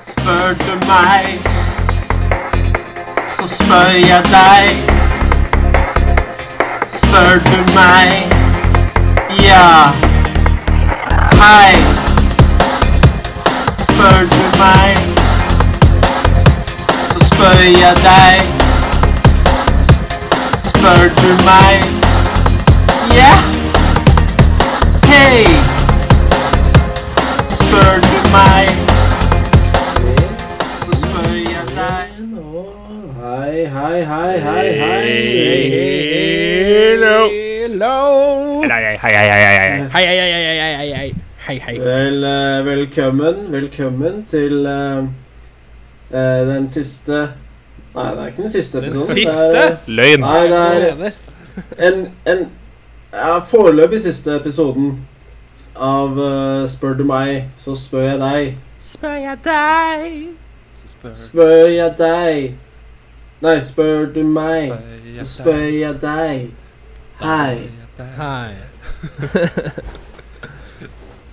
Spør du meg, så spør jeg deg. Spør du meg, ja. Hei. Spør du meg, så spør jeg deg. Spør du meg, ja. Hei. Spør du meg, Hei, hei, hei, hei. Hello. Hello. Hei, hei, hei, hei, hei, hei. Hei, hei, hei, hei, hei, hei, hei. Hei, hei. Vel, eh, velkommen, velkommen til uh, eh, den siste Nei, det er ikke den siste episoden. Den siste? Er, Løgn. nei, det er en, en ja, foreløpig siste episoden av uh, Spør du meg, så spør jeg deg. Spør jeg deg. Spør jeg deg. Nei, spør du meg, så spør jeg deg. Hei. Hei.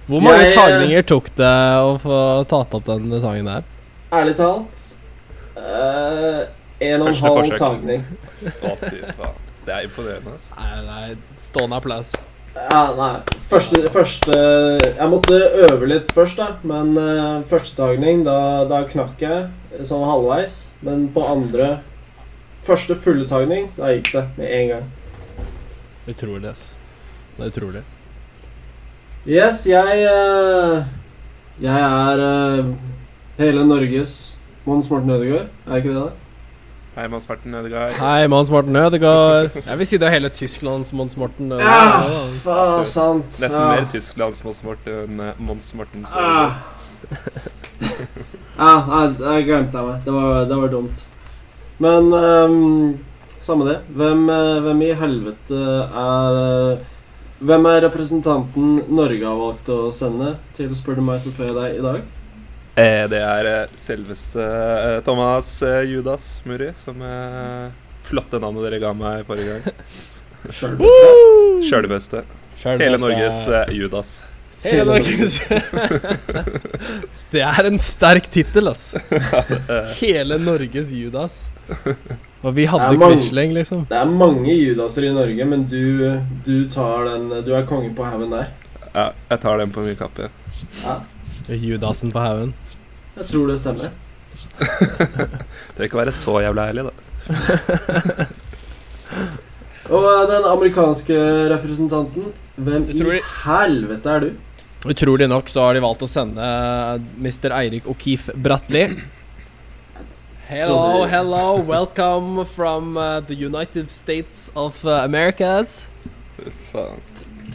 Hvor mange Jeg, eh, tagninger tok det å få tatt opp den sangen der? Ærlig talt uh, En og en halv forsøk. tagning. Det er imponerende, altså. Nei, nei, stående applaus. Ja, nei. Første, første Jeg måtte øve litt først, da. Men uh, første tagning, da, da knakk jeg sånn halvveis. Men på andre Første fulle tagning, da gikk det med en gang. Utrolig, ass. Det er utrolig. Yes, jeg eh, Jeg er eh, hele Norges Mons Morten Ødegaard. Er ikke det? det? Hei, Mons Martin Ødegaard. Hei, Mons Morten Ødegaard. Jeg vil si det er hele Tysklands Mons Morten Ja, faen, sant. Nesten ja. mer Tysklands Mons Martin, enn Mons Martin Ah. ja, nei, jeg glemte jeg meg. Det var, det var dumt. Men um, samme det. Hvem, eh, hvem i helvete er eh, Hvem er representanten Norge har valgt å sende til Spør du meg, så spør jeg deg i dag? Eh, det er eh, selveste eh, Thomas eh, Judas Muri, som flotte navnet dere ga meg forrige gang. Sjølbeste. Sjølbeste. Hele Norges Judas. Hele Norges Det er en sterk tittel, ass. Hele Norges Judas. Og vi hadde Det mange- Quisling, liksom. Det er mange Judaser i Norge, men du, du tar den Du er konge på haugen der. Ja, jeg tar den på min kappe. Ja, Judasen på haugen. jeg tror det stemmer. Trenger ikke å være så jævla ærlig, da. Og eh, den amerikanske representanten, hvem i helvete er du? Utrolig nok så har de valgt å sende Mr. Eirik O'Keefe Bratli. Hello, hello, welcome from uh, the United States of uh, Americas. Faen.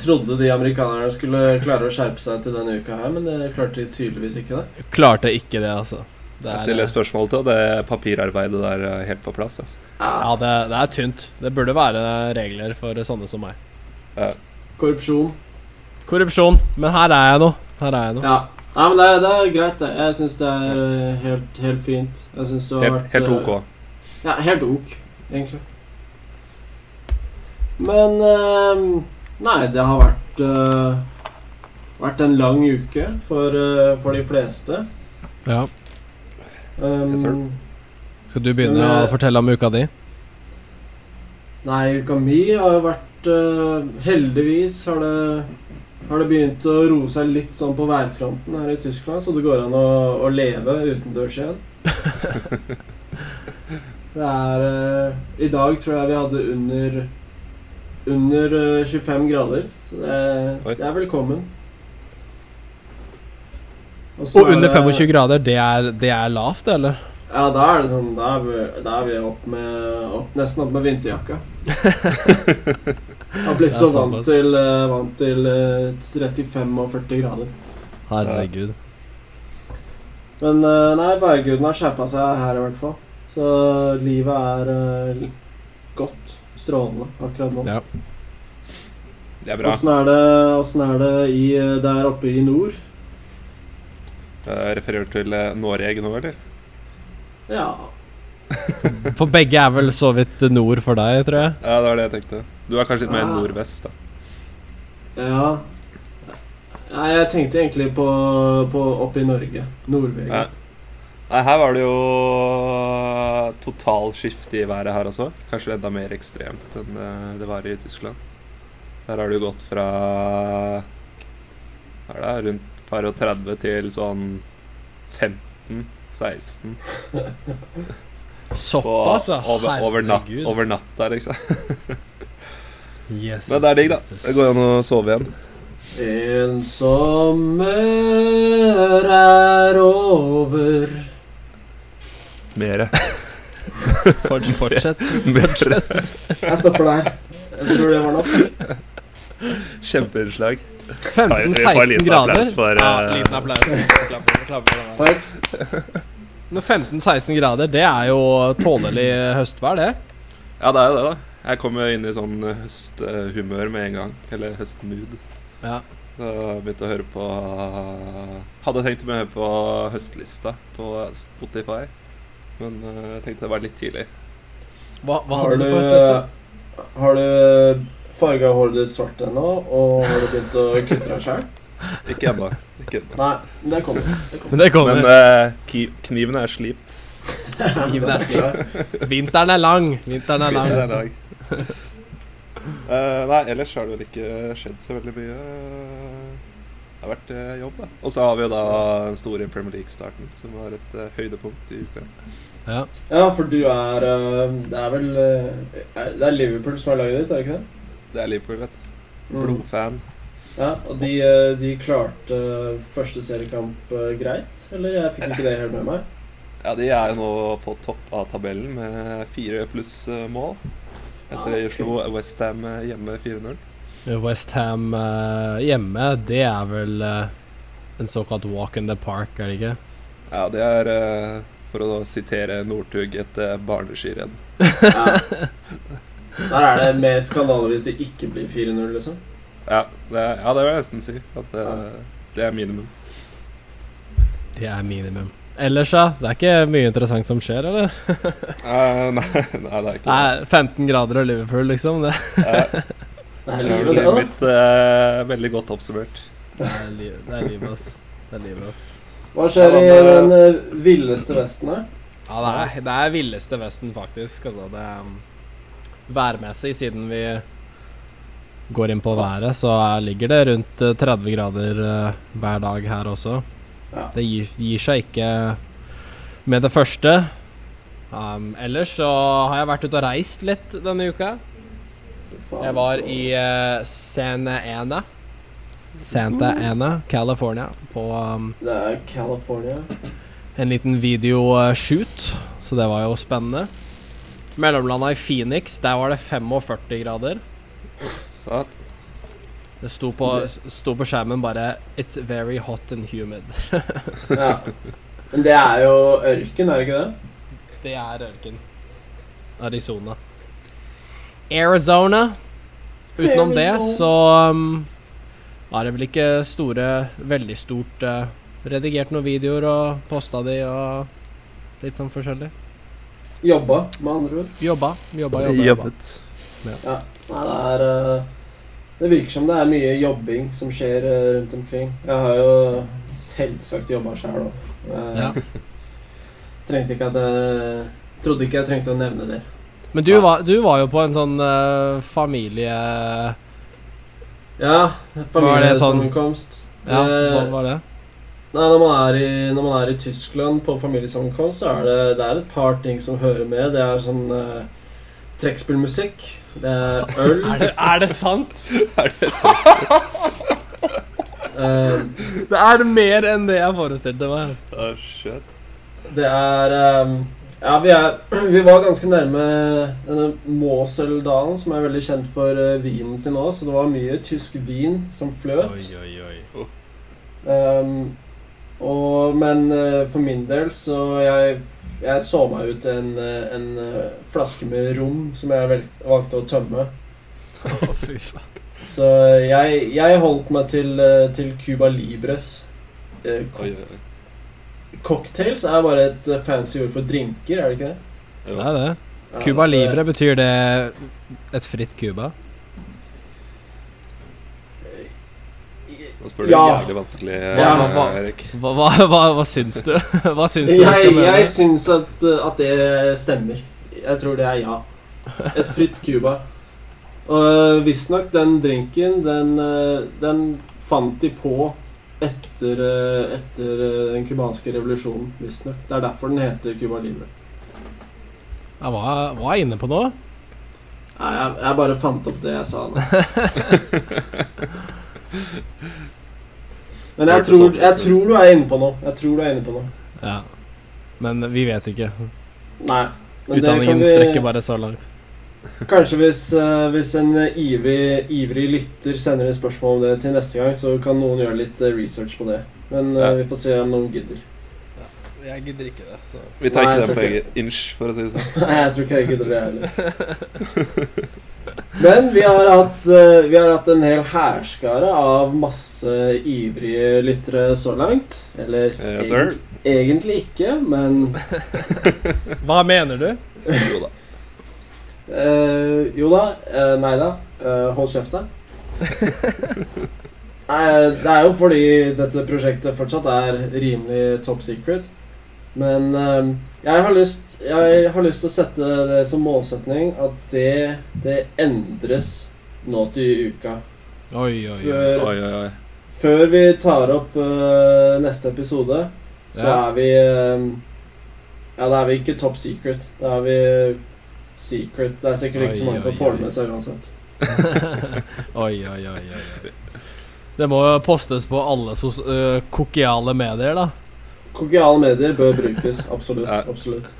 Trodde de amerikanerne skulle klare å skjerpe seg til denne uka her, men det klarte de tydeligvis ikke. det Klarte ikke det, altså. Det Jeg er, stiller et spørsmål til, og det papirarbeidet der er helt på plass. Altså. ja, det, det er tynt. Det burde være regler for sånne som meg. Korrupsjon. Korrupsjon. Men her er jeg nå. Her er jeg nå. Ja. Nei, men det, det er greit, det. Jeg syns det er eh, helt, helt fint. Jeg syns det har Helt, vært helt eh, OK. Ja, helt ok, egentlig. Men eh, Nei, det har vært eh, Vært en lang uke for, for de fleste. Ja. Um, Yes. Skal du begynne Men, å fortelle om uka di? Nei, uka mi har jo vært uh, Heldigvis har det, har det begynt å roe seg litt sånn på værfronten her i Tyskland, så det går an å, å leve utendørs igjen. det er uh, I dag tror jeg vi hadde under under uh, 25 grader, så det, det er velkommen. så Og er under det- 25 grader, det er, det er lavt, eller? Ja, da er det sånn Da er vi, da er vi opp med opp, nesten opp med vinterjakka. Har blitt så vant til, eh, vant til eh, 35 og 40 grader. Herregud. Men eh, nei, værguden har skjerpa seg her i hvert fall. Så livet er eh, godt. Strålende akkurat nå. Ja. Det er bra. Åssen er det, er det i, eh, der oppe i nord? Jeg refererer til eh, Noreg nå, eller? Ja. For begge er vel så vidt nord for deg, tror jeg. Ja, det var det jeg tenkte. Du er kanskje litt mer ja. nordvest, da. Ja. Nei, jeg tenkte egentlig på, på oppe i Norge. Nordvegen. Ja. Nei, her var det jo totalskifte i været her også. Kanskje enda mer ekstremt enn eh, det var i Tyskland. Der har det jo gått fra hva er det, rundt par og 30 til sånn 15-16 Såpass, ja. over, over, natt, der, over natta, liksom. Jesus Men det er digg, da. Det går an å sove igjen. En sommer er over Mere. Fortsett. Fortsett. Mere. Jeg stopper der. Jeg tror det var nok. Kjempeinnslag. Vi får en 15-16 grader. applaus for, ja, eh, liten applaus. Klapp, klapp, klapp. Takk. Men 15-16 grader, det er jo tålelig høstvær, det. Ja, det er jo det, da. Jeg kom jo inn i sånn høsthumør med en gang. Eller høstmood. Ja. Så jeg begynte å høre på Hadde tenkt å høre på høstlista på Spotify. Men eh, jeg tenkte det var litt tidlig. Hva, hva hadde du, du på høstlista? har du farga håret ditt svart ennå, og har du begynt å kutte deg sjøl? Ikke ennå. Nei, det kommer. Det kommer. Men det kommer. Men eh, knivene er slipt. Knivene er Vinteren er lang. Vinteren er lang. Vinteren er lang. Uh, nei, ellers har det vel ikke skjedd så veldig mye. Det har vært uh, jobb, da. Og så har vi jo da den store Premier League-starten, som var et uh, høydepunkt i uka. Ja. Ja, for du er Det er vel Det er Liverpool som er laget ditt, er det ikke det? Det er Liverpool, vet du. Mm. Ja, og de, øh, de klarte øh, første seriekamp øh, greit? Eller jeg fikk ikke det helt med meg. Ja, de er jo nå på topp av tabellen med fire pluss eh, mål. Etter de Ah, slo Westham hjemme 4-0. Westham uh, hjemme, det er vel eh, en såkalt walk in the park, er det ikke? Ja, det er, eh, for å sitere Northug, et uh, barneskirenn. Ja. Der er det mer skandale hvis det ikke blir 4-0, liksom. Ja, det, ja, det vil jeg nesten si. At det, det er minimum. Det er minimum. Ellers, ja. Det er ikke mye interessant som skjer, eller? uh, nei, nei, det er ikke Nei, 15 grader og Liverpool, liksom. Det, det. Det er Det er livet, det, eh, veldig godt oppsummert. det er, livet, ass. Det er livet, ass. Hva skjer i den øh, villeste vesten her? Ja, det er, det er villeste Vesten, faktisk. Altså, det er um, Værmessig, siden vi går inn på været, så er, ligger det rundt eh, 30 grader eh, hver dag her også. Ja. Det gir, gir seg ikke med det første. Um, ellers så har jeg vært ute og reist litt denne uka. Jeg var i uh, Santa Ana. Santa Ana, California, på um, Det er California. en liten videoshoot, så det var jo spennende. Mellomlanda i Phoenix, der var det 45 grader. Så Det sto på, sto på skjermen bare 'It's very hot and humid'. Ja. Men det er jo ørken, er det ikke det? Det er ørken. Arizona. Arizona. Utenom det så um, er det vel ikke store Veldig stort uh, Redigert noen videoer og posta de og litt sånn forskjellig. Jobba, med andre ord. Jobba, jobba, jobba. jobba. jobbet. Nei, det er øh, Det virker som det er mye jobbing som skjer øh, rundt omkring. Jeg har jo selvsagt jobba sjæl òg. Ja. Trengte ikke at jeg Trodde ikke jeg trengte å nevne det. Men du var, du var jo på en sånn uh, familie... Ja, Familiesammenkomst. sånn- Ja, hva var det? Nei, når man, i, når man er i Tyskland på familiesammenkomst, så er det, det er et par ting som hører med. Det er sånn uh, trekkspillmusikk. Det er øl. Er det, er det sant? er Det er mer enn det jeg forestilte meg. altså. Oh, shit. det er um, Ja, vi, er, vi var ganske nærme denne Moseldalen, som er veldig kjent for uh, vinen sin òg, så det var mye tysk vin som fløt. oi, oi. Ehm, og, men uh, for min del så jeg, jeg så meg ut en, eh, en eh, flaske med rom som jeg valgte å tømme. Oh, fy faen. Så jeg, jeg holdt meg til, eh, til Cuba Libres. Eh, co- Oi, oi, cocktails er bare et fancy ord for drinker, er det ikke det? Jo. Det er det. Ja, Cuba Libre, betyr det et fritt Cuba? Nå spør du Ja. jævlig vanskelig, Ja, eh, hva- Erik. Hva, hva, hva, hva syns du? Hva syns du Jeg, jeg syns at, uh, at det stemmer. Jeg tror det er ja. Et fritt Cuba. Og uh, visstnok, den drinken, den, den fant de på etter, etter den cubanske revolusjonen, visstnok. Det er derfor den heter Cuba Libre. Jeg var, var jeg inne på noe? Nei, jeg, jeg bare fant opp det jeg sa nå. Men jeg tror, jeg tror du er inne på noe. Jeg tror du er inne på noe. Ja. Men vi vet ikke. Nei. men det kan Utdanningen vi- strekker bare så langt. Kanskje hvis, uh, hvis en ivrig, ivrig lytter sender inn spørsmål om det til neste gang, så kan noen gjøre litt eh, research på det. Men uh, Ja. vi får se om noen gidder. Jeg gidder ikke det, så Vi tar ikke den på egen inch, for å si det sånn. Nei, jeg tror ikke jeg gidder det heller. Men vi har hatt, eh, vi har hatt en hel hærskare av masse ivrige lyttere så langt. Eller Yes, egent, egentlig ikke, men Hva mener du? Jo da. Uh, jo da. Uh, nei da. Uh, hold kjeft, da. Det er jo fordi dette prosjektet fortsatt er rimelig top secret. Men eh, jeg, har lyst, jeg har lyst til å sette det som målsetning at det, det endres nå til uka. Oi, oi, oi. Før, Oi, oi, oi. før vi tar opp uh, neste episode, så Ja. er vi eh, Ja, da er vi ikke top secret. Da er vi secret. Det er sikkert ikke så Oi, mange som får det med seg uansett. oi, oi, oi, oi, oi. Det må jo postes på alle sos uh, kokiale medier, da. Kokiale medier bør brukes. Absolutt. Absolutt.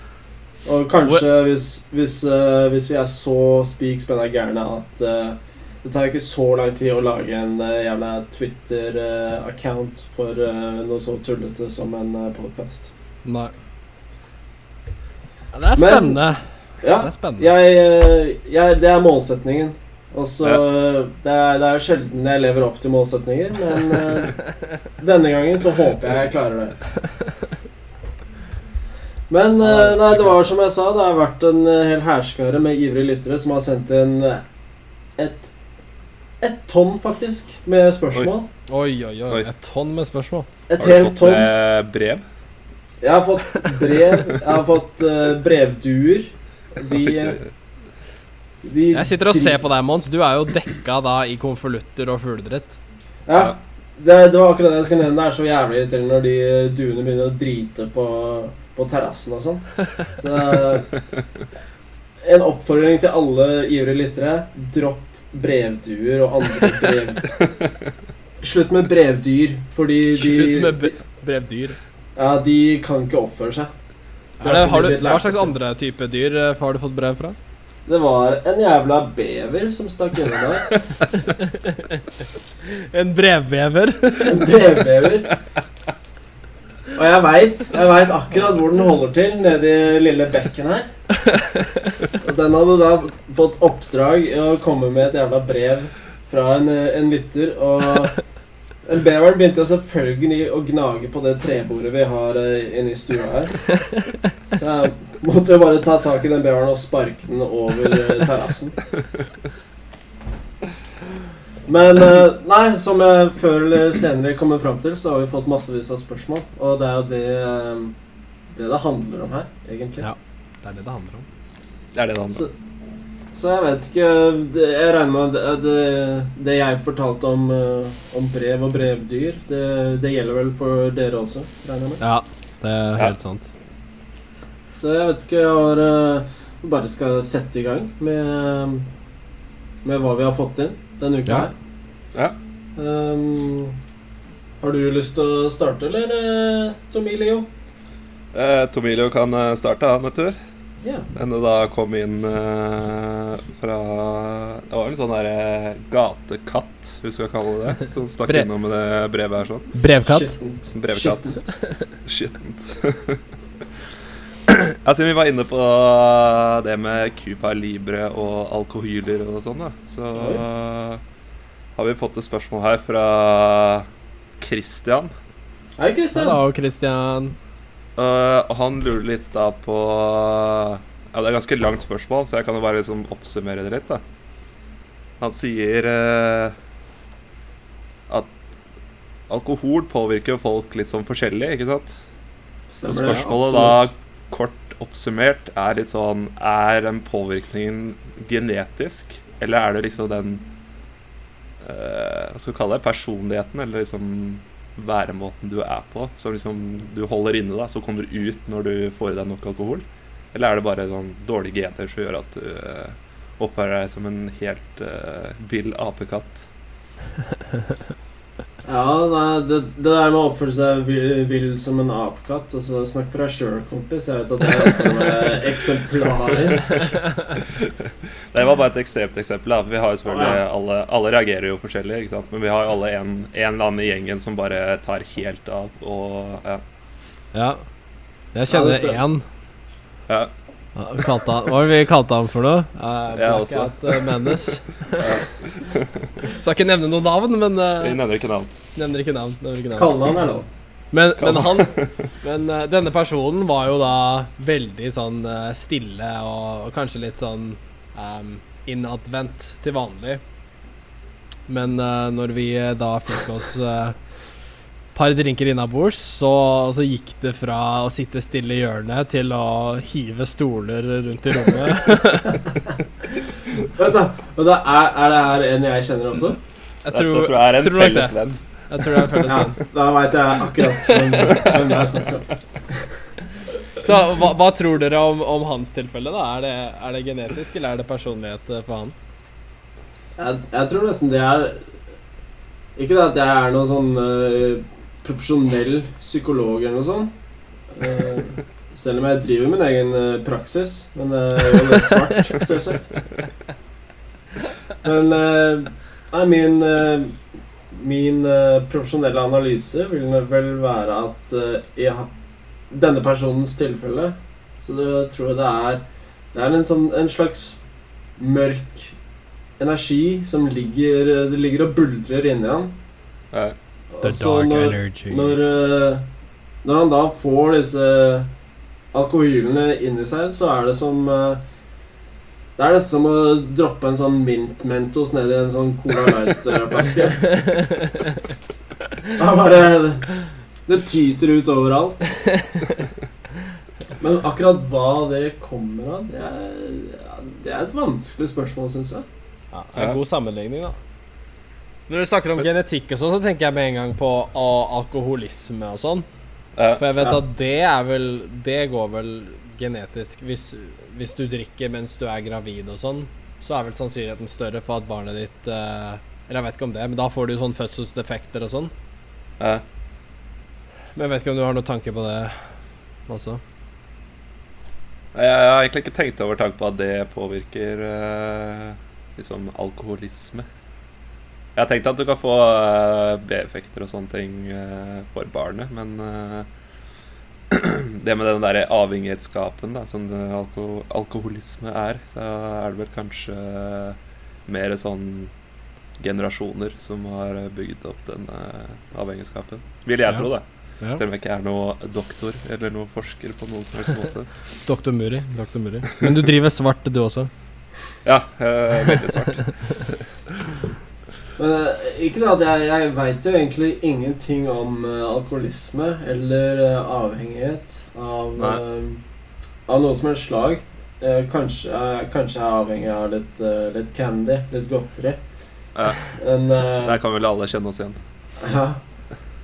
Og kanskje hvis, hvis, uh, hvis vi er så spik spenna gærne at uh, det tar ikke så lang tid å lage en uh, jævla Twitter-account for noe så tullete som en uh, podkast. Nei. Ja, det er spennende. Ja, Det er spennende. jeg, jeg, det er målsetningen. Og så det, er, det er jo sjelden jeg lever opp til målsetninger, men uh, denne gangen så håper jeg jeg klarer det. Men uh, nei, det var som jeg sa, det har vært en eh, hel hærskare med ivrige lyttere som har sendt inn et et tonn, faktisk, med spørsmål. Oi, oi, oi. Oi. Et tonn med spørsmål. Et Har du helt fått tonn. eh, brev? Jeg har fått brev. Jeg har fått uh, brevduer. De, de Jeg sitter og ser på deg, Mons. Du er jo dekka da i konvolutter og fugledritt. Ja, det, det var akkurat det jeg skulle nevne. Det er så jævlig irriterende når de duene begynner å drite på, på terrassen og sånn. Så en oppfordring til alle ivrige lyttere. Dropp brevduer og andre brev... Slutt med brevdyr, fordi de Slutt med brevdyr. Ja, de kan ikke oppføre seg. Er det, har du, hva slags andre type dyr eh, har du fått brev fra? Det var en jævla bever som stakk innom der. En brevbever. En brevbever. Og jeg veit jeg vet akkurat hvor den holder til, nedi lille bekken her. Og den hadde da fått oppdrag i å komme med et jævla brev fra en, en lytter. Og den beveren begynte jo selvfølgelig å gnage på det trebordet vi har eh, inne i stua her. Så jeg måtte jo bare ta tak i den beveren og sparke den over eh, terrassen. Men eh, nei, som jeg før eller senere kommer fram til, så har vi fått massevis av spørsmål. Og det er jo det det, det handler om her, egentlig. Ja. Det er det det handler om. Det er det det handler om. Så, så jeg vet ikke Jeg regner med det, det, det jeg fortalte om, eh, om brev og brevdyr, det, det gjelder vel for dere også, regner jeg med. Ja, det er Ja. helt sant. Så jeg vet ikke Jeg har eh, bare skal sette i gang med, med hva vi har fått inn denne uka Ja. her. Ja. Um, har du lyst til å starte, eller, uh, Tomilio? Eh, Tomilio kan eh, starte, han, vet du. Ja. Men det da kom inn uh, fra Det var en sånn derre gatekatt, hvis vi skal kalle det det, som stakk Brev. innom med det brevet her sånn. Brevkatt. Skittent. Brevkatt. Skittent. Ja, vi var inne på det med Cupa Libre og alkohyler og sånn, da, så har vi fått et spørsmål her fra Christian. Hei, Kristian. Hallo, Christian. Uh, han lurer litt da på Ja, det er et ganske langt spørsmål, så jeg kan jo bare liksom oppsummere det litt, da. Han sier uh, at alkohol påvirker folk litt sånn forskjellig, ikke sant? Så Stemmer så spørsmålet ja, da, kort oppsummert, er litt sånn Er den påvirkningen genetisk, eller er det liksom den uh, Hva skal vi kalle det? Personligheten, eller liksom væremåten du er på, som liksom du holder inne, da, så kommer ut når du får i deg nok alkohol? Eller er det bare sånn dårlige gener som gjør at du eh, oppfører deg som en helt uh, vill apekatt? Ja, nei, det, det der med å oppføre seg vill, vil som en apekatt altså, Snakk for deg sjøl, kompis. Jeg vet at det er er eksemplarisk. Det var bare et ekstremt eksempel. Da. Vi har jo selvfølgelig alle, alle reagerer jo forskjellig, ikke sant? men vi har jo alle en, en eller annen i gjengen som bare tar helt av. Og ja. Ja. Jeg kjenner én. ja. Ja, kalte han, hva var det vi kalte han for noe? Uh, Jeg også. Blackout uh, Menace. Skal ikke nevne noe navn, men uh, Vi nevner ikke navn. Nevner ikke navn. Nevner ikke navn. Kallenavn er lov. Men, men han Men uh, denne personen var jo da veldig sånn uh, stille og, og kanskje litt sånn um, innadvendt til vanlig. Men eh, når vi eh, da fikk oss par drinker innabords, så, så gikk det fra å sitte stille i hjørnet til å hive stoler rundt i rommet. Vent, da. Og da er, er det her en jeg kjenner også? Jeg Dette tror jeg er en tror felles venn. Jeg tror det er felles Ja, da veit jeg akkurat hvem, hvem jeg snakker om. Så hva, hva tror dere om, om hans tilfelle? da? Er det, er det genetisk, eller er det personlighet eh, for han? Jeg, jeg tror nesten det er Ikke det at jeg er noen sånn eh, profesjonell psykolog eller noe sånt. Eh, selv om jeg driver min egen eh, praksis. Men uh, jeg er jo litt svart, selvsagt. Men eh, nei, min eh, Min eh, profesjonelle analyse vil vel være at eh, i denne personens tilfelle Så det, tror jeg det er Det er en, sånn, en slags mørk energi som ligger Det ligger og buldrer inni han. Ja. Dark når, energy. når, eh, når han da får disse alkohylene inni seg, så er det som eh, Det er nesten som å droppe en sånn mint Mentos ned i en sånn Cola Light-flaske. Det er bare Det tyter ut overalt. Men akkurat hva det kommer av, det er, det er et vanskelig spørsmål, syns jeg. Ja, det er en god sammenligning, da. Når du snakker om genetikk og sånn, så tenker jeg med en gang på alkoholisme og sånn. Uh, For jeg vet uh. at det er vel Det går vel genetisk hvis, hvis du drikker mens du er gravid og sånn, så er vel sannsynligheten større for at barnet ditt eh, Eller jeg vet ikke om det, men da får du sånn fødselsdefekter og sånn. Ja. Men jeg vet ikke om du har noen tanke på det også? Jeg, jeg har egentlig ikke tenkt over tanken på at det påvirker eh, liksom alkoholisme. Jeg har tenkt at du kan få eh, B-effekter og sånne ting eh, for barnet, men eh, det med den der avhengighetsskapen da, som alko alkoholisme er, så er det vel kanskje mer sånn generasjoner som har bygd opp den avhengighetsskapen. Vil jeg Ja. tro, da. Ja. Selv om jeg ikke er noe doktor eller noe forsker på noen som helst måte. Doktor Muri. Doktor Muri. Men du driver svart, du også? Ja, Øh, veldig svart. Men eh, ikke det at jeg, jeg veit jo egentlig ingenting om uh, alkoholisme eller uh, avhengighet av, av noe som helst slag. Eh, kanskje, kanskje jeg er avhengig av litt, litt candy, litt godteri. Ja. Men Der kan vel alle kjenne oss igjen. ja.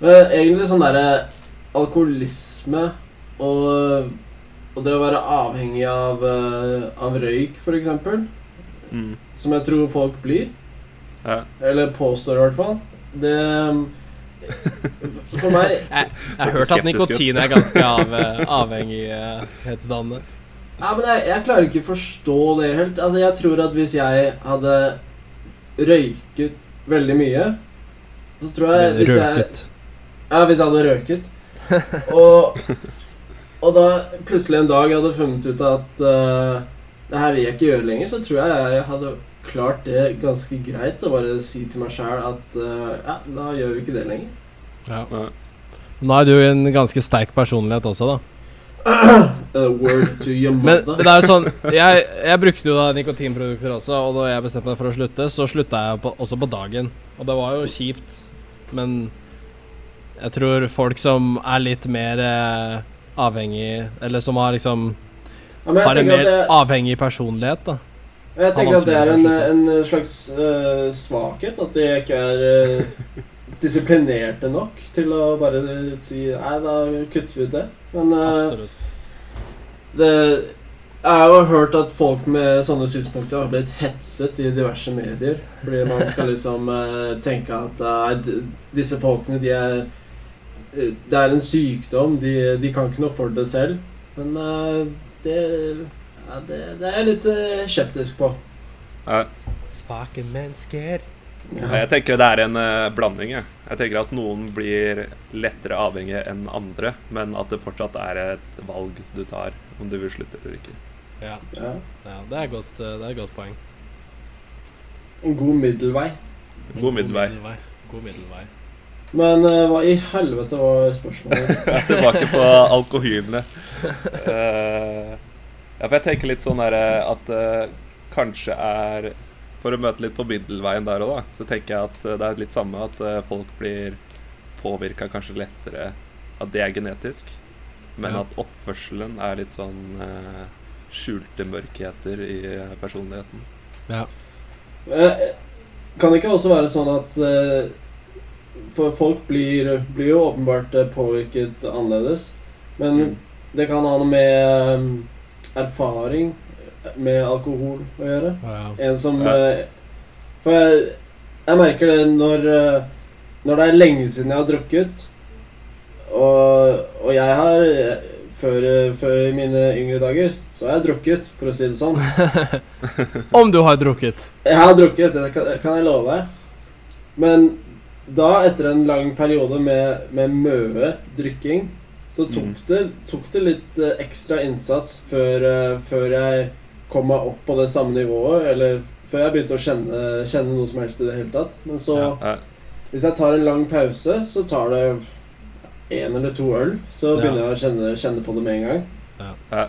Men egentlig sånn derre alkoholisme og, og det å være avhengig av, av røyk, eksempel, Mm. som jeg tror folk blir. Ja. Eller påstår i hvert fall. Det For meg Jeg har hørt at nikotin er ganske av, eh, avhengighetsdannende. ja, men jeg, jeg klarer ikke forstå det helt. Altså, jeg tror at hvis jeg hadde røyket veldig mye, så tror jeg hvis jeg, Røket. Ja, hvis jeg hadde røket. Og, og da plutselig en dag jeg hadde funnet ut at uh, det her vil jeg ikke gjøre lenger, så tror jeg jeg hadde klart det ganske greit å bare si til meg sjæl at uh, ja, da gjør vi ikke det lenger. Ja. Nå er du jo en ganske sterk personlighet også, da. Uh, word to your Men mother. det er jo sånn Jeg, jeg brukte jo da nikotinprodukter også, og da jeg bestemte meg for å slutte, så slutta jeg på, også på dagen. Og det var jo kjipt, men Jeg tror folk som er litt mer eh, avhengig Eller som har liksom Ja, Har en mer det, avhengig personlighet, da. Jeg tenker at det er en, en slags uh, svakhet. At de ikke er uh, disiplinerte nok til å bare si Nei, da kutter vi ut det. Men uh, det Jeg har jo hørt at folk med sånne synspunkter har blitt hetset i diverse medier. Fordi man skal liksom tenke at disse folkene, de er Det er en sykdom. De, de kan ikke noe for det selv. Men det, ja, det Det er jeg litt eh, skeptisk på. Ja. Svake mennesker. Ja. Jeg tenker det er en eh, blanding. Jeg. jeg tenker at noen blir lettere avhengig enn andre, men at det fortsatt er et valg du tar om du vil slutte eller ikke. Ja, Ja. ja det, er godt, eh, det er et godt poeng. En god middelvei. En God middelvei. God middelvei. Men uh, hva i helvete var spørsmålet? Jeg er tilbake på alkohylene. Eh, ja, for jeg tenker litt sånn der, eh, at det kanskje er For å møte litt på middelveien der òg, da, så tenker jeg at eh, det er litt samme at uh, folk blir påvirka kanskje lettere at det er genetisk, men Ja. at oppførselen er litt sånn uh, skjulte mørkheter i personligheten. Ja. Kan det ikke også være sånn at For folk blir, blir jo åpenbart påvirket annerledes. Men Mm. det kan ha noe med erfaring med alkohol å gjøre. Ja. En som Ja. eh, For jeg, jeg merker det når eh, Når det er lenge siden jeg har drukket, og, og jeg har før, før i mine yngre dager, så har jeg drukket, for å si det sånn. Om du har drukket. Jeg har drukket, det kan, kan jeg love deg. Men da, etter en lang periode med, med møe drikking, så tok, Mm. det, tok det litt eh, ekstra innsats før, eh, før jeg kom meg opp på det samme nivået, eller før jeg begynte å kjenne, kjenne noe som helst i det hele tatt. Men så, Ja. Hvis jeg tar en lang pause, så tar det én eller to øl, så begynner jeg å kjenne, kjenne på det med en gang. Ja. Ja.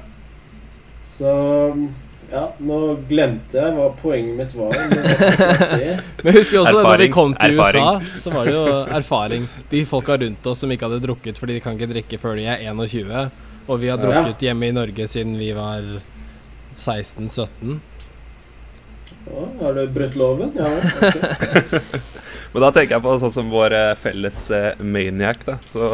Så ja, nå glemte jeg hva poenget mitt var. Men. Men husker også da vi kom til Erfaring. USA, så var det jo erfaring. De folka rundt oss som ikke hadde drukket fordi de kan ikke drikke før de er 21. Og vi har Ja. drukket hjemme i Norge siden vi var 16-17. Å, har du brutt loven? Ja vel. ok. Men da tenker jeg på sånn som vår eh, felles eh, maniac, da. Så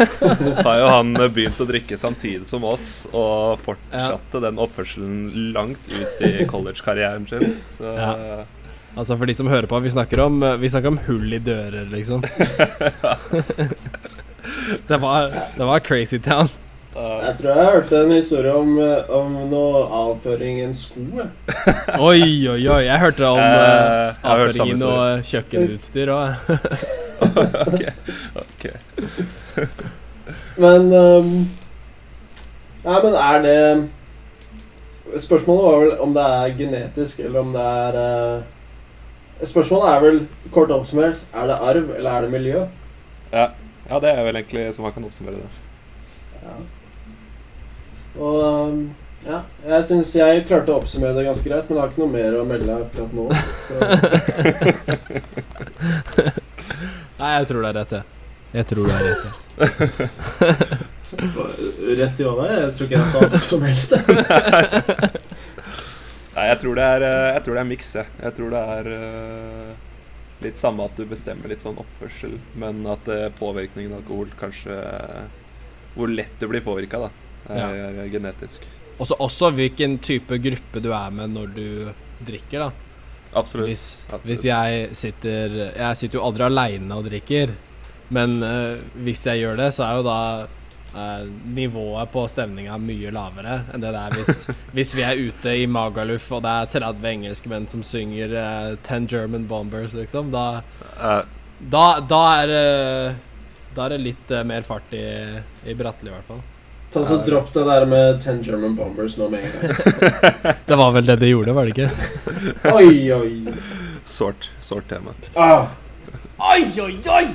har jo han eh, begynt å drikke samtidig som oss, og fortsatte den oppførselen langt ut i college-karrieren sin. Så Ja. Altså for de som hører på, vi snakker om, vi snakker om hull i dører, liksom. det, var, det var crazy town. Eh, Jeg tror jeg hørte en historie om, eh, om noe avføring i en sko. Oi, oi, oi. Jeg hørte om uh, avføring i noe kjøkkenutstyr òg. ok. Men um, Nei, men er det Spørsmålet var vel om det er genetisk, eller om det er uh, Spørsmålet er vel, kort oppsummert, er det arv, eller er det miljø? Ja. ja, det er vel egentlig som man kan oppsummere det. Ja. Og ehm, ja, jeg syns jeg klarte å oppsummere det ganske greit, men jeg har ikke noe mer å melde akkurat nå. Nei, jeg tror det er rett, jeg. Jeg tror det er rett, jeg. rett i hva? Jeg tror ikke jeg sa noe som helst. jeg. Nei, jeg tror det er, eh, jeg tror det er miks, jeg. Jeg tror det er eh, litt samme at du bestemmer litt sånn oppførsel, men at eh, påvirkningen av alkohol kanskje Hvor lett du blir påvirka, da, er genetisk. Også, også hvilken type gruppe du er med når du drikker, da. Absolutt. Hvis, absolutt. hvis jeg sitter Jeg sitter jo aldri aleine og drikker, men uh, hvis jeg gjør det, så er jo da uh, nivået på stemninga mye lavere enn det det er hvis, hvis vi er ute i Magaluf og det er 30 engelskmenn som synger uh, 'Ten German Bombers, liksom. Da, Eh, da, da er det Da er det litt eh, mer fart i, i Bratteli, i hvert fall. Ta så Dropp det der med 10 German Bombers nå med en gang. Det var vel det de gjorde, var det ikke? Oi, oi. sårt, sårt tema. Ah. Oi, oi, oi!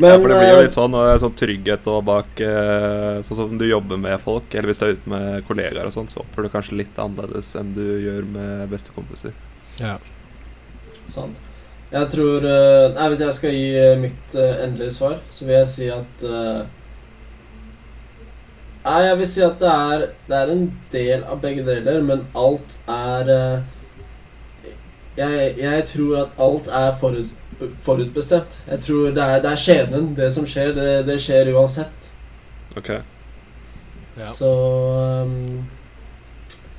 Men ja, for det blir jo eh, litt sånn, og sånn trygghet og bak eh, Sånn som du jobber med folk, eller hvis du er ute med kollegaer og sånn, så oppfører du kanskje litt annerledes enn du gjør med bestekompiser. Ja. Sant. Jeg tror eh, Nei, hvis jeg skal gi mitt endelige svar, så vil jeg si at Nei, jeg vil si at det er, det er en del av begge deler, men alt er eh, jeg, jeg tror at alt er forut, forutbestemt. Jeg tror det er, det er skjebnen. Det som skjer, det, det skjer uansett. Ok. Ja. Så um,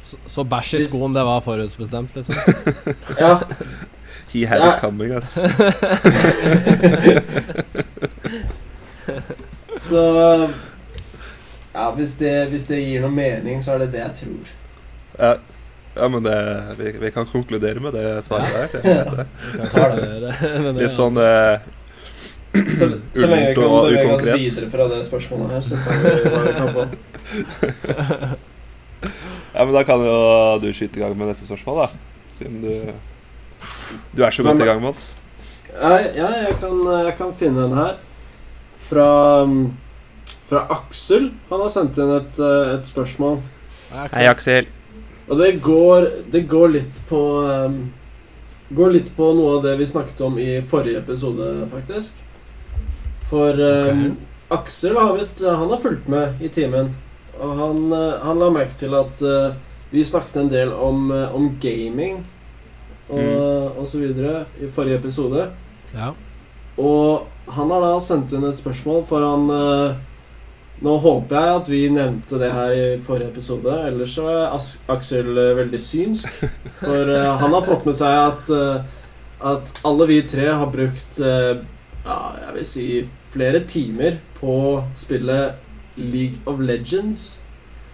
Så, så bæsj i skoen, det var forutbestemt, liksom? Ja. He had Ja. it coming, ass. Så Ja, hvis det, hvis det gir noe mening, så er det det jeg tror. Ja, ja men det, vi, vi kan konkludere med det svaret der. Det, er det. Det, det, det, Litt sånn eh, Så, så lenge vi kan bevege oss videre fra det spørsmålet her, så tar vi hva vi kan få. Ja, men da kan jo du skyte i gang med neste spørsmål, da. Siden du Du er så godt Men- i gang, Mats. Ja, ja jeg, kan, jeg kan finne en her. Fra, um, fra Aksel. Han har sendt inn et, uh, et spørsmål. Hei, Aksel. Og det går, det går litt på um, Går litt på noe av det vi snakket om i forrige episode, faktisk. For um, Aksel har visst Han har fulgt med i timen. Og han, uh, han la merke til at uh, vi snakket en del om, uh, om gaming og, og så videre i forrige episode. Ja. Og han har da sendt inn et spørsmål, for han eh, Nå håper jeg at vi nevnte det her i forrige episode, ellers så er As Aksel eh, veldig synsk. For uh, han har fått med seg at, uh, at alle vi tre har brukt uh, ja, jeg vil si flere timer på spillet League of Legends.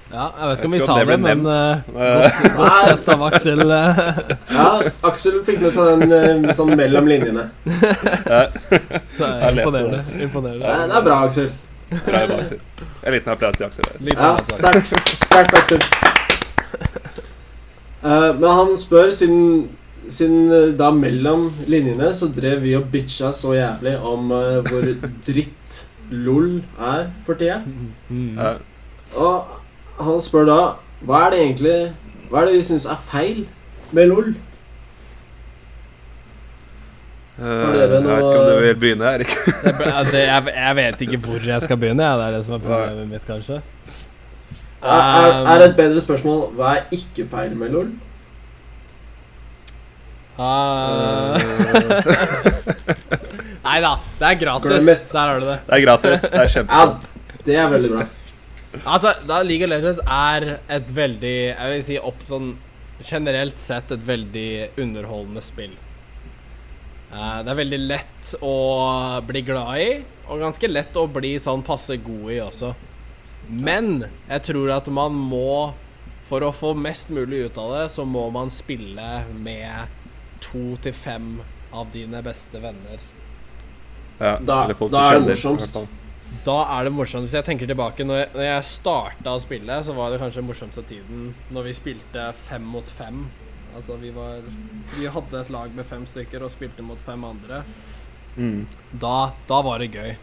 ja, jeg vet ikke om vi sa det, men godt, godt sett av Aksel. Ja, Aksel fikk med seg den sånn mellom linjene. Det er imponerende. Det imponerende. er, det er bra, Aksel. Bra jobba, Aksel. En liten applaus til Aksel. Ja, sterkt. Sterkt, Aksel. Uh, men han spør, siden, siden eh, da mellom linjene så drev vi og bitcha så jævlig om uh, hvor dritt LOL er for tida. Mm. Ja. Og han spør da hva er det egentlig Hva er det vi syns er feil med LOL? Eh, jeg vet ikke om du vil begynne, Erik. Ja, jeg, jeg vet ikke hvor jeg skal begynne. Det er det som er problemet mitt, kanskje. Er, er, er et bedre spørsmål hva er ikke feil med LOL? Uh, Nei da, det er gratis. Der har du det. Det er gratis. Det er Ja, kjempebra. det er veldig bra. Altså, da League of Legends er et veldig Jeg vil si opp sånn generelt sett et veldig underholdende spill. Eh, det er veldig lett å bli glad i, og ganske lett å bli sånn passe god i også. Men jeg tror at man må For å få mest mulig ut av det, så må man spille med to til fem av dine beste venner. Ja, Da- da er det morsomst. Da er det morsomt. Hvis jeg tenker tilbake Når jeg, når jeg starta å spille, så var det kanskje den morsomste tiden når vi spilte fem mot fem. Altså vi var Vi hadde et lag med fem stykker og spilte mot fem andre. Mm. Da, da var det gøy.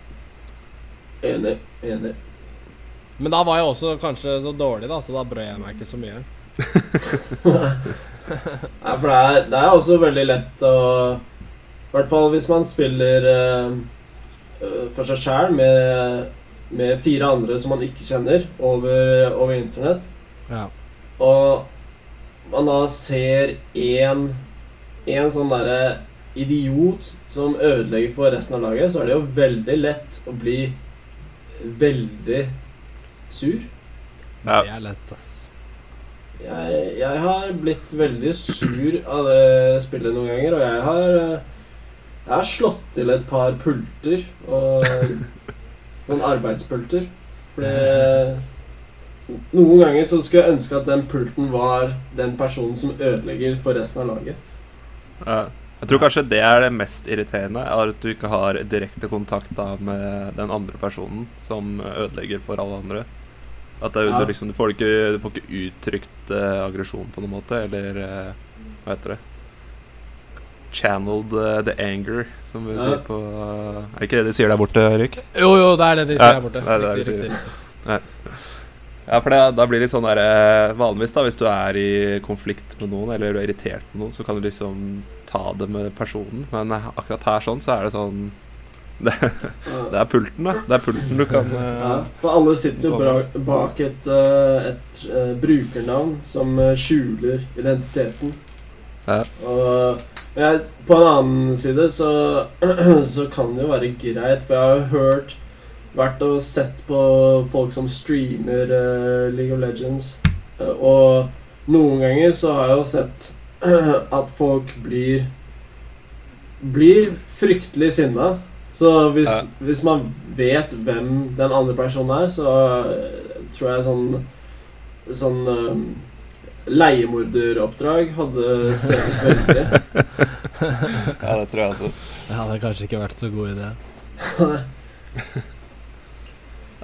Enig. Enig. Men da var jeg også kanskje så dårlig, da, så da brød jeg meg ikke så mye. Nei, for det er, det er også veldig lett å I hvert fall hvis man spiller eh, for seg sjæl med, med fire andre som man ikke kjenner, over, over internett, Ja. og man da ser en, En sånn derre idiot som ødelegger for resten av laget, så er det jo veldig lett å bli veldig sur. Ja. Det er lett, ass. Jeg, jeg har blitt veldig sur av det spillet noen ganger, og jeg har eh, Jeg har slått til et par pulter og noen arbeidspulter. Fordi noen ganger så skulle jeg ønske at den pulten var den personen som ødelegger for resten av laget. Ja. Jeg tror kanskje det er det mest irriterende, er at du ikke har direkte kontakt da med den andre personen som ødelegger for alle andre. At det, Ja. du, liksom, du, får ikke, du får ikke uttrykt uh, aggresjon på noen måte, eller uh, hva heter det? Channeled uh, the anger, som vi Ja. sier på Er det ikke det de sier der borte, Erik? Jo, jo, det er det de Ja, sier her borte. det er det de Riktig, sier. riktig. Ja, for det, da blir det litt sånn der eh, Vanligvis, da, hvis du er i konflikt med noen, eller du er irritert med noen, så kan du liksom ta det med personen, men akkurat her sånn så er det sånn Det, det er pulten, da. Det er pulten du kan eh, Ja, for alle sitter jo bak et, eh, et eh, brukernavn som eh, skjuler identiteten. Ja. Og jeg, på en annen side så, så kan det jo være greit, for jeg har jo hørt Vært og sett på folk som streamer uh, League of Legends. Uh, og noen ganger så har jeg jo sett at folk blir Blir fryktelig sinna. Så hvis, Ja. hvis man vet hvem den andre personen er, så eh, tror jeg sånn Sånn um, leiemorderoppdrag hadde steget veldig. Ja, det tror jeg også. Det hadde kanskje ikke vært så god idé.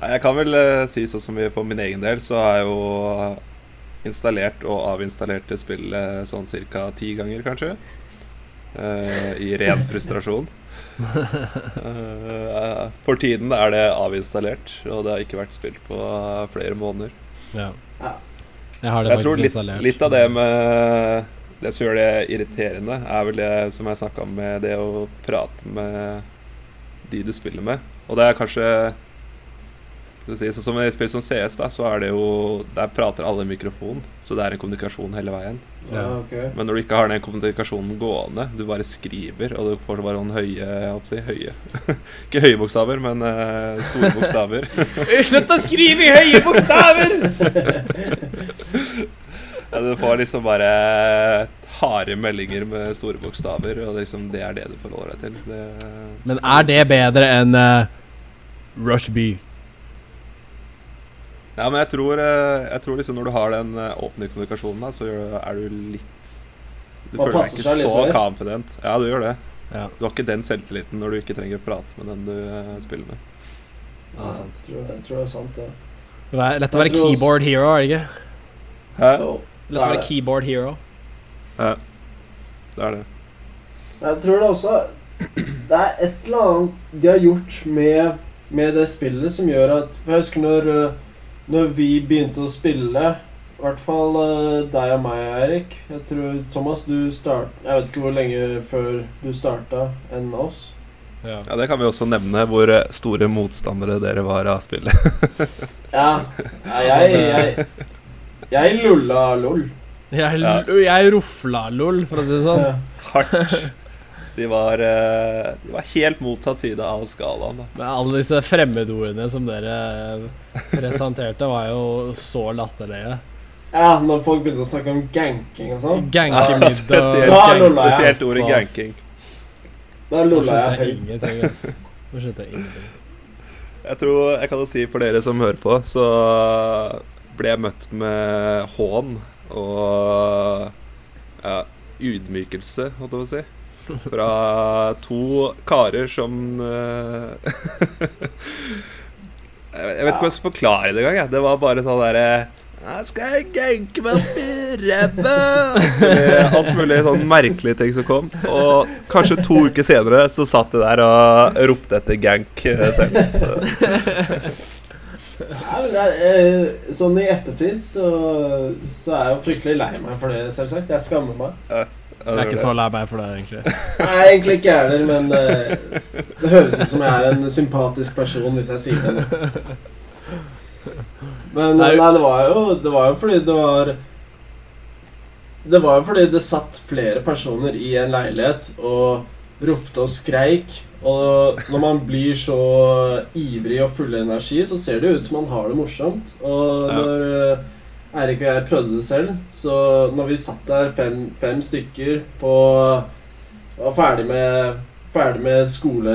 Jeg kan vel uh, si sånn som vi for min egen del, så har jeg jo installert og avinstallert det spillet sånn ca. ti ganger, kanskje. Uh, I ren frustrasjon. Uh, for tiden er det avinstallert, og det har ikke vært spilt på flere måneder. Ja. Ja. Jeg har det Jeg tror faktisk litt, installert. litt av det med Det som gjør det irriterende, er vel det som jeg snakka om med det å prate med de du spiller med. Og det er kanskje si, Så som i spill som CS, da, så er det jo Der prater alle i mikrofon, så det er en kommunikasjon hele veien. Ja, ok. Men når du ikke har den kommunikasjonen gående, du bare skriver, og du får bare noen høye jeg å si, høye Ikke høye bokstaver, men uh, store bokstaver. Slutt å skrive i høye bokstaver! Ja, du får liksom bare harde meldinger med store bokstaver, og det, liksom, det er det du forholder deg til. Det, Men er det bedre enn uh, Rush B? Ja, men jeg tror, eh, jeg tror liksom når du har den eh, åpne kommunikasjonen, da, så er du litt Du Man føler deg ikke så mer. confident. Ja, du gjør det. Ja, Du har ikke den selvtilliten når du ikke trenger å prate med den du eh, spiller med. det er sant. Jeg tror, jeg tror det er sant, det. Det er lett å være keyboard hero, er det ikke? Hæ? Jo, Lett å være det. keyboard hero. Ja. Det er det. Jeg tror det også Det er et eller annet de har gjort med, med det spillet som gjør at For jeg husker når, uh, når vi begynte å spille I hvert fall uh, deg og meg, Eirik. Jeg tror Thomas, du start... Jeg vet ikke hvor lenge før du starta enn oss. Ja. Ja, Det kan vi også nevne, hvor eh, store motstandere dere var av spillet. Ja. ja jeg, jeg, jeg lulla lol. Jeg, jeg rofla lol, for å si det sånn. Ja. Hardt. De var, eh, de var helt motsatt side av skalaen. Da. Men alle disse fremmedordene som dere presenterte, var jo så latterlige. ja, når folk begynte å snakke om ganking og sånn, Gankemiddag spesielt, Da gang, spesielt ordet ganking. da jeg jeg høyt. Nå skjønte jeg ingenting. Jeg tror jeg kan jo si for dere som hører på, så ble jeg møtt med hån og ja, ydmykelse, holdt jeg på å si. Fra to karer som eh, jeg, vet, ikke hva jeg skal forklare det engang. Det var bare sånn derre «Ja, skal jeg ganke meg opp i ræva? Alt mulig sånn merkelige ting som kom. Og kanskje to uker senere så satt jeg der og ropte etter gank eh, selv. Så. Ja, eh, sånn i ettertid så, så er jeg jo fryktelig lei meg for det, selvsagt. Jeg skammer meg. Jeg er ikke så lei meg for det, egentlig. Nei, egentlig ikke jeg heller, men uh, det høres ut som jeg er en sympatisk person hvis jeg sier det. Men Nei. nei, det var jo Det var jo fordi det var Det var jo fordi det satt flere personer i en leilighet og ropte og skreik. Og når man blir så ivrig og full av energi, så ser det ut som man har det morsomt. Og når eh, Eirik og jeg prøvde det selv, så når vi satt der fem, fem stykker på Var ferdig med, ferdig med skole,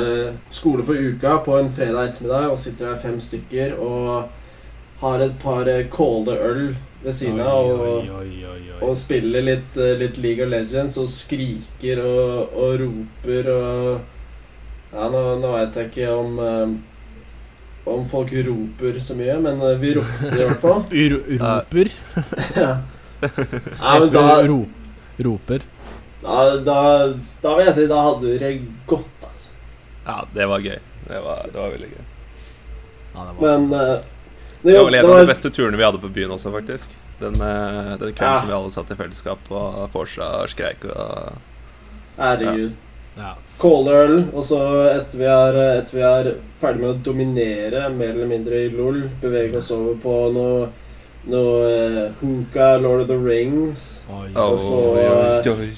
skole for uka på en fredag ettermiddag, og sitter der fem stykker og har et par eh, kolde øl ved siden av og, og spiller litt, eh, litt League of Legends og skriker og, og roper og Ja, nå, nå veit jeg ikke om eh, om folk roper så mye, men eh, vi ropte i hvert fall. Ro roper? ja. Nei, men da, Ro roper. da, da, da vil jeg si da hadde vi det godt, altså. Ja, det var gøy. Det var, det var veldig gøy. Ja, det var Men uh, Det var vel en av de beste turene vi hadde på byen også, faktisk. Den, eh, den kvelden Ja. som vi alle satt i fellesskap og Forsa skreik og Herregud. Ja. Kåløl, og så etter vi, er, etter vi er ferdig med å dominere mer eller mindre i LOL, bevege oss over på noe noe uh, hookah, Lord of the Rings, Oi. Og så, eh, oi.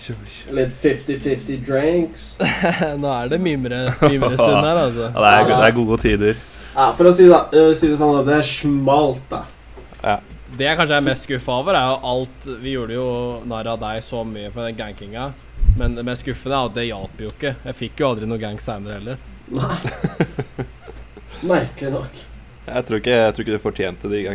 litt 50-50 drinks. Nå er det mimre, stund her, altså. Ja, det, er, det er gode tider. Ja, for å si det, uh, si det sånn, det smalt, da. Det jeg kanskje er mest skuffa over, er jo alt Vi gjorde jo narr av deg så mye for den gankinga. Men det mest skuffende er at det hjalp jo ikke. Jeg fikk jo aldri noe gang seinere heller. Nei. Merkelig nok. Jeg tror ikke, jeg tror ikke du fortjente det i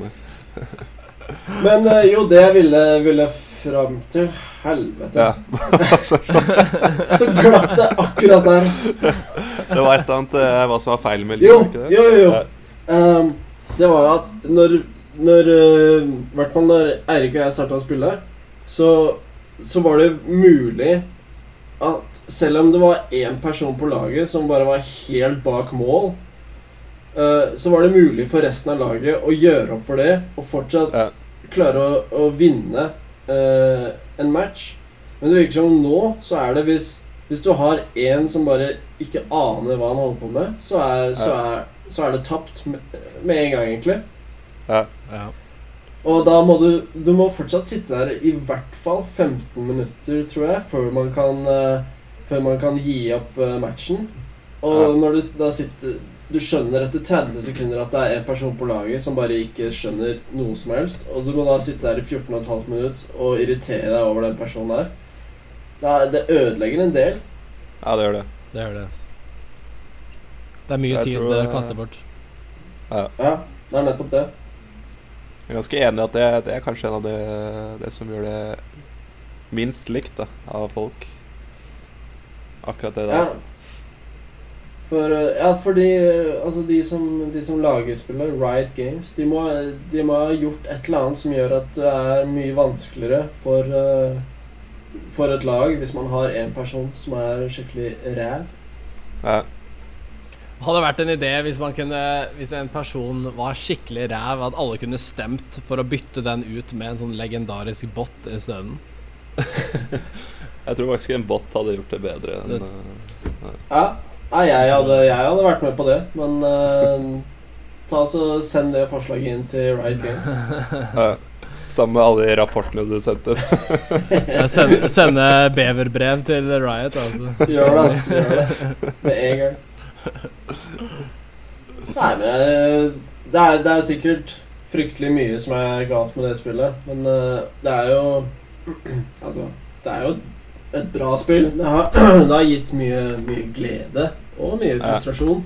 med. Men eh, jo, det ville, ville fram til Helvete. Ja. Altså, Så glapp det akkurat der. det var et eller annet eh, hva som var feil med Jo, livet, Jo, jo, jo. jo. Ja. Det var jo at når Når eh, I hvert fall når Eirik og jeg starta å spille, så, så var det mulig at selv om det var én person på laget som bare var helt bak mål, eh, så var det mulig for resten av laget å gjøre opp for det og fortsatt Ja. klare å, å vinne uh, en match. Men det virker som nå så er det hvis hvis du har en som bare ikke aner hva han holder på med, så er, så er, så er det tapt med, med en gang, egentlig. Ja. Og da må du Du må fortsatt sitte der i hvert fall 15 minutter, tror jeg, før man kan eh, Før man kan gi opp eh, matchen. Og Ja. når du da sitter Du skjønner etter 30 sekunder at det er en person på laget som bare ikke skjønner noe som helst, og du må da sitte der i 14,5 minutter og irritere deg over den personen der. Det, er, det ødelegger en del. Ja, det gjør det. Det gjør det. Det er mye Jeg tid tror det kaster bort. Ja, det er nettopp det. Jeg er ganske enig i at det, det er kanskje en av det, det som gjør det minst likt da, av folk. Akkurat det Ja. For, eh, ja, fordi eh, altså de som, de som lager spillet, Riot Games, de må, de må ha gjort et eller annet som gjør at det er mye vanskeligere for, eh, for et lag hvis man har en person som er skikkelig ræv. Ja. Hadde vært en idé hvis man kunne Hvis en person var skikkelig ræv, at alle kunne stemt for å bytte den ut med en sånn legendarisk bot isteden. Jeg tror faktisk en bot hadde gjort det bedre enn Det- eh, Ja, Nei, jeg hadde, jeg hadde vært med på det, men uh, ta så send det forslaget inn til Riot Games. ja. Sammen med alle de rapportene du sendte. Jeg Sende, sende beverbrev til Riot, altså. Gjør det. Gjør det. Med en gang. Nei, men eh, det er, det er sikkert fryktelig mye som er galt med det spillet. Men eh, det er jo Altså, det er jo et bra spill. Det har, det har gitt mye, mye glede og mye frustrasjon.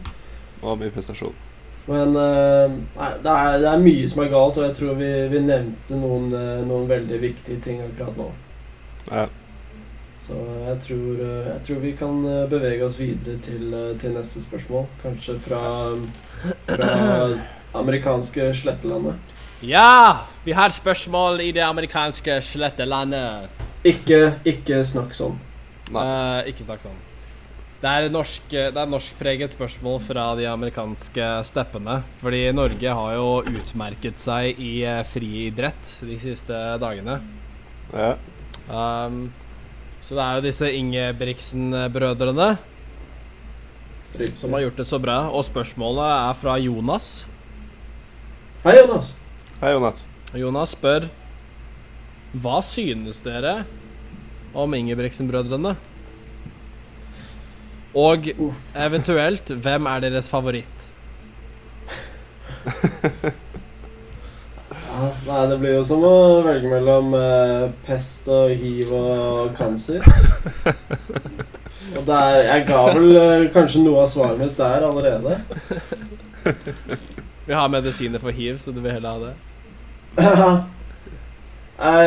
Og mye prestasjon. Men uh, nei, det, er, det er mye som er galt, og jeg tror vi, vi nevnte noen, noen veldig viktige ting akkurat nå. Ja. Så jeg tror, eh, jeg tror vi kan eh, bevege oss videre til, eh, til neste spørsmål. Kanskje fra, fra amerikanske slettelandet. Ja! Vi har spørsmål i det amerikanske slettelandet. Ikke, ikke snakk sånn. Nei. Eh, ikke snakk sånn. Det er, norsk, det er norskpreget spørsmål fra de amerikanske steppene. Fordi Norge har jo utmerket seg i friidrett de siste dagene. Ja. Um, så det er jo disse Ingebrigtsen-brødrene som har gjort det så bra. Og spørsmålet er fra Jonas. Hei, Jonas. Hei, Jonas. Jonas spør Hva synes dere om Ingebrigtsen-brødrene? Og eventuelt, hvem er deres favoritt? Ja, nei, det blir jo som å velge mellom eh, pest og hiv og cancer. Og der, jeg ga vel eh, kanskje noe av svaret mitt der allerede. Vi har medisiner for hiv, så du vil heller ha det? Nei,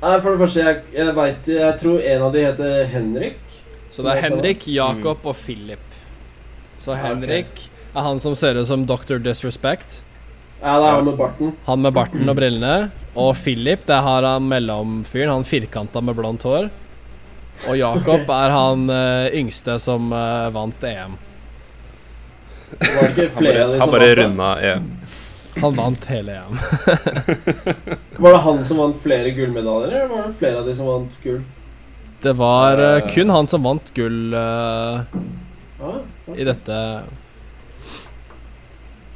nei, for det første, jeg, jeg veit Jeg tror en av de heter Henrik. Så det er Henrik, Jakob og Philip. Så Henrik er han som ser ut som Dr. Disrespect. Ja, det er han med barten. Han med barten og brillene. Og Philip, det har han mellomfyren. Han firkanta med blondt hår. Og Jakob er han uh, yngste som uh, vant EM. Var det ikke Han flere bare, av de han som bare runda EM. Han vant hele EM. Var det han som vant flere gullmedaljer, eller var det flere av de som vant gull? Det var Eh. kun han som vant gull eh, Ja, ok. i dette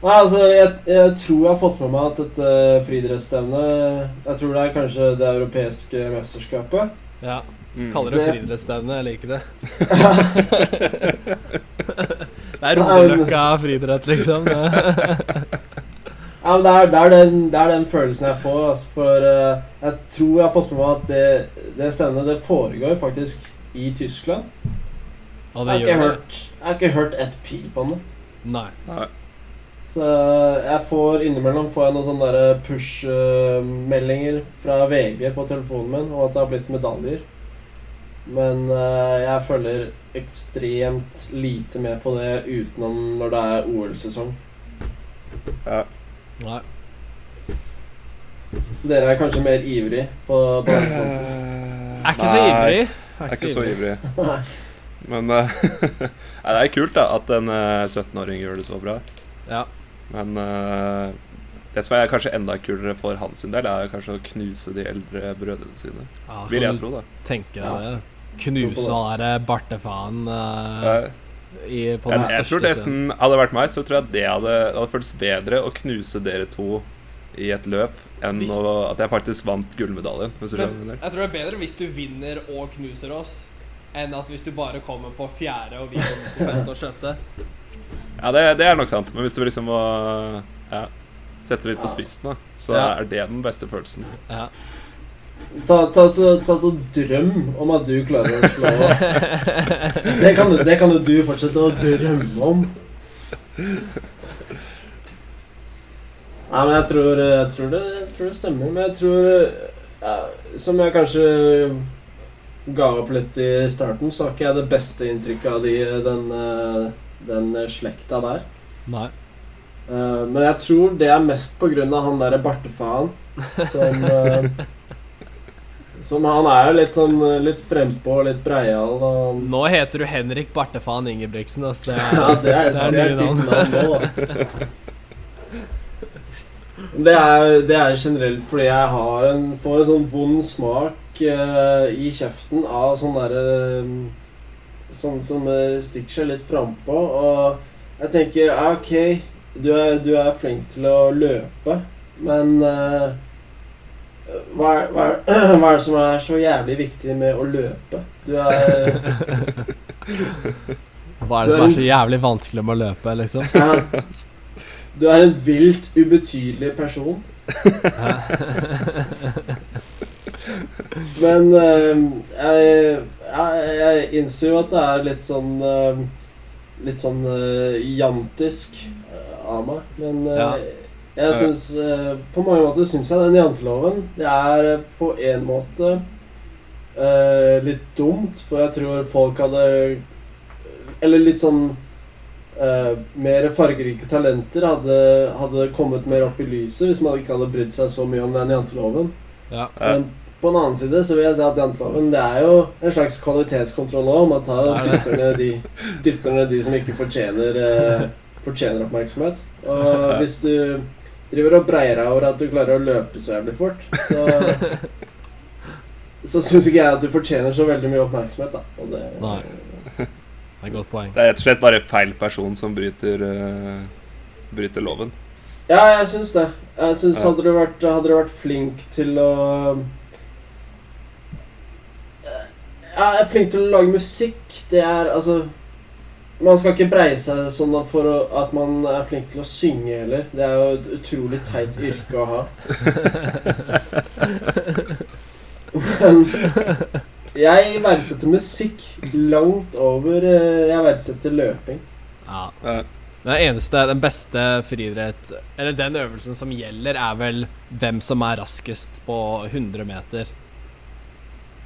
Nei, altså, jeg, jeg tror jeg har fått med meg at dette friidrettsstevnet Jeg tror det er kanskje det europeiske mesterskapet. Ja, Mm. kaller det Det- friidrettsstevne. Jeg liker det. det er roeløkka friidrett, liksom. Ja, men det er, det, er den, det er den følelsen jeg får. Altså, for uh, jeg tror jeg har fått med meg at det, det stevnet det foregår faktisk i Tyskland. Og Jeg har ikke gjør det. hørt, jeg har ikke hørt et pip om det. Nei. Nei. Så jeg får innimellom får jeg noen sånne push-meldinger fra VG på telefonen min om at det har blitt medaljer. Men eh, jeg følger ekstremt lite med på det utenom når det er OL-sesong. Ja. Nei. Dere er kanskje mer ivrig på, på den. Er ikke så ivrig. Er ikke så ivrig. Men eh, nei, det er kult da at en eh, 17-åring gjør det så bra. Ja. Men uh, det som er kanskje enda kulere for hans sin del, er kanskje å knuse de eldre brødrene sine. Ja, Vil jeg tro, da. Tenke Ja. deg det. Knuse han derre bartefaen uh, i, på den jeg, jeg tror største scenen. Hadde det vært meg, så tror jeg det hadde, hadde føltes bedre å knuse dere to i et løp enn Hvis- å, at jeg faktisk vant gullmedaljen. Hvis du skjønner jeg tror det er bedre hvis du vinner og knuser oss, enn at hvis du bare kommer på fjerde og vi kommer på femte og sjette. Ja, det, det er nok sant. Men hvis du liksom må ja, sette det litt på spissen, da, så Ja. er det den beste følelsen. Ja. Ta, ta, så, ta så drøm om at du klarer å slå Det kan, det kan jo du fortsette å drømme om. Nei, men jeg tror, jeg tror, det, jeg tror det stemmer. Men jeg tror ja, Som jeg kanskje ga opp litt i starten, så har ikke jeg det beste inntrykket av de, den, eh, den slekta der. Nei. Uh, men jeg tror det er mest på grunn av han derre bartefaen som uh, Som han er jo litt sånn eh, litt frempå og litt breial og Nå heter du Henrik Bartefaen Ingebrigtsen. ass. Det Ja, er, det er, det er det er navn. nå. Det er, det er generelt fordi jeg har en, får en sånn vond smak uh, i kjeften av sånn derre Sånn som eh, stikker seg litt frampå. Og jeg tenker ja, OK, du er, du er flink til å løpe, men uh, hva, er, hva, er, hva er det som er så jævlig viktig med å løpe? Du er Hva er det som er så jævlig vanskelig med å løpe, liksom? Ja. Du er en vilt ubetydelig person. Men uh, jeg, jeg, jeg innser jo at det er litt sånn uh, Litt sånn uh, jantisk uh, av meg. Men Ja. jeg syns På mange måter syns jeg den janteloven Det er på en måte eh, litt dumt, for jeg tror folk hadde Eller litt sånn Uh, mer fargerike talenter hadde, hadde kommet mer opp i lyset hvis man ikke hadde brydd seg så mye om den janteloven. Ja. Ja. Men på den annen side så vil jeg si at janteloven det er jo en slags kvalitetskontroll òg. Man tar er dytter ned de, dytter ned de som ikke fortjener, eh, fortjener oppmerksomhet. Og hvis du driver og breier deg over at du klarer å løpe så jævlig fort, så så syns ikke jeg at du fortjener så veldig mye oppmerksomhet, da. Og det, Nei. Det er godt poeng. Det er rett og slett bare feil person som bryter, uh, bryter loven. Ja, jeg syns det. Jeg synes, Ja. hadde, du vært, hadde du vært flink til å Ja, jeg er flink til å lage musikk. Det er altså Man skal ikke breie seg sånn for å, at man er flink til å synge heller. Det er jo et utrolig teit yrke å ha. Men jeg verdsetter musikk langt over eh, jeg verdsetter løping. Ja. Ja. Den eneste, den beste friidrett Eller den øvelsen som gjelder, er vel hvem som er raskest på 100 meter.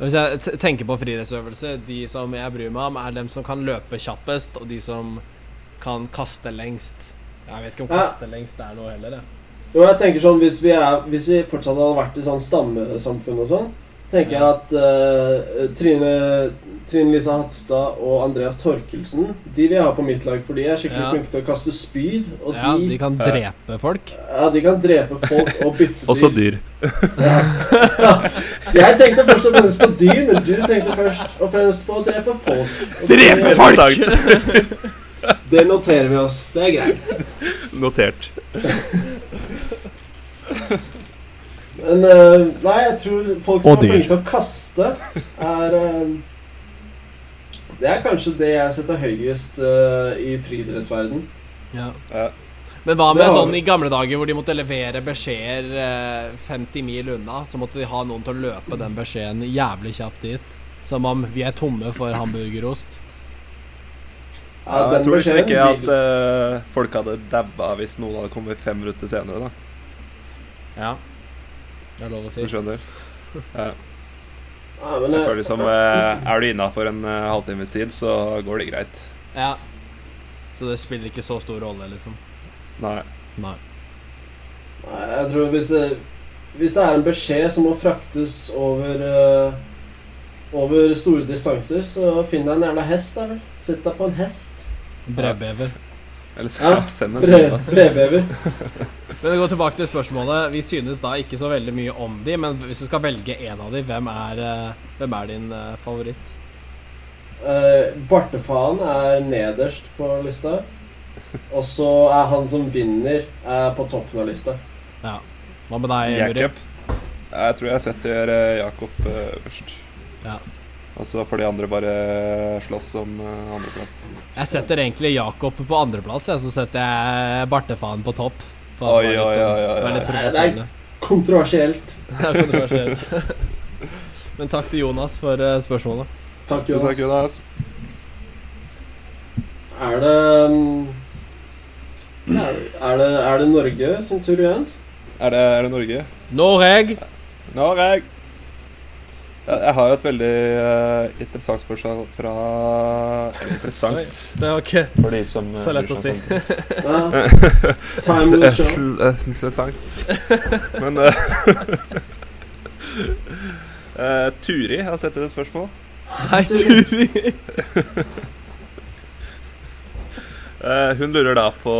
Hvis jeg tenker på friidrettsøvelse, de som jeg bryr meg om, er dem som kan løpe kjappest, og de som kan kaste lengst. Jeg vet ikke om Ja. kaste lengst er noe heller, jeg. Jo, jeg tenker sånn, hvis vi, er, hvis vi fortsatt hadde vært i sånn stammesamfunn og sånn, tenker jeg at uh, Trine, Trine Lise Hatstad og Andreas Torkelsen De vil jeg ha på mitt lag, for de er skikkelig Ja. flinke til å kaste spyd. Og Ja, de, de kan drepe folk. ja, de kan drepe folk og bytte dyr. Også dyr. Ja. Jeg tenkte først og fremst på dyr, men du tenkte først og fremst på å drepe folk. Drepe folk! Det noterer vi oss. Det er greit. Notert. Men eh, nei, jeg tror folk som er flinke til å kaste, er eh, Det er kanskje det jeg setter høyest eh, i friidrettsverden. Ja. Ja. Men hva med sånn vi. i gamle dager hvor de måtte levere beskjeder eh, 50 mil unna? Så måtte de ha noen til å løpe den beskjeden jævlig kjapt dit. Som om vi er tomme for hamburgerost. Ja, jeg tror liksom beskjeden ikke at eh, folk hadde dabba hvis noen hadde kommet fem minutter senere. da Ja. Det er lov å si. Du skjønner? ja, Jeg eh, føler liksom eh, Er du innafor en uh, halvtimes tid, så går det greit. Ja. Så det spiller ikke så stor rolle, liksom. Nei. Nei. Nei, jeg tror hvis det, hvis det er en beskjed som må fraktes over uh, Over store distanser, så finn deg en jævla hest, da vel. Sitt deg på en hest. Brevbever. Eller Ja, send en Bre, brevbever. Men vi går tilbake til spørsmålet. Vi synes da ikke så veldig mye om de, men hvis du skal velge en av de, hvem er, eh, hvem er din eh, favoritt? Uh, Bartefaen er nederst på lista. Og så er han som vinner, er på toppen av lista. Ja. Hva med deg? Jakob. Jeg tror jeg setter eh, Jakob eh, først. Ja. Og så får de andre bare slåss om uh, andreplass. Jeg setter egentlig Jakob på andreplass, og så setter jeg Bartefaen på topp. For oi, Oi, oi, sånn- oi, oi, Det er Kontroversielt. Det er kontroversielt. Men takk til Jonas for eh, spørsmålet. Takk, Jonas. takk, Jonas. Er det um, er, er det Er det Norge sin tur igjen? Er det, er det Norge? Noreg! Norge! Jeg har jo et veldig uh, interessant spørsmål fra Eller interessant Det var ikke for de som eh, Så lett å si. Time will show. Interessant. Men uh, eh, Turi har sett et spørsmål. Hei, Turi! Eh, hun lurer da på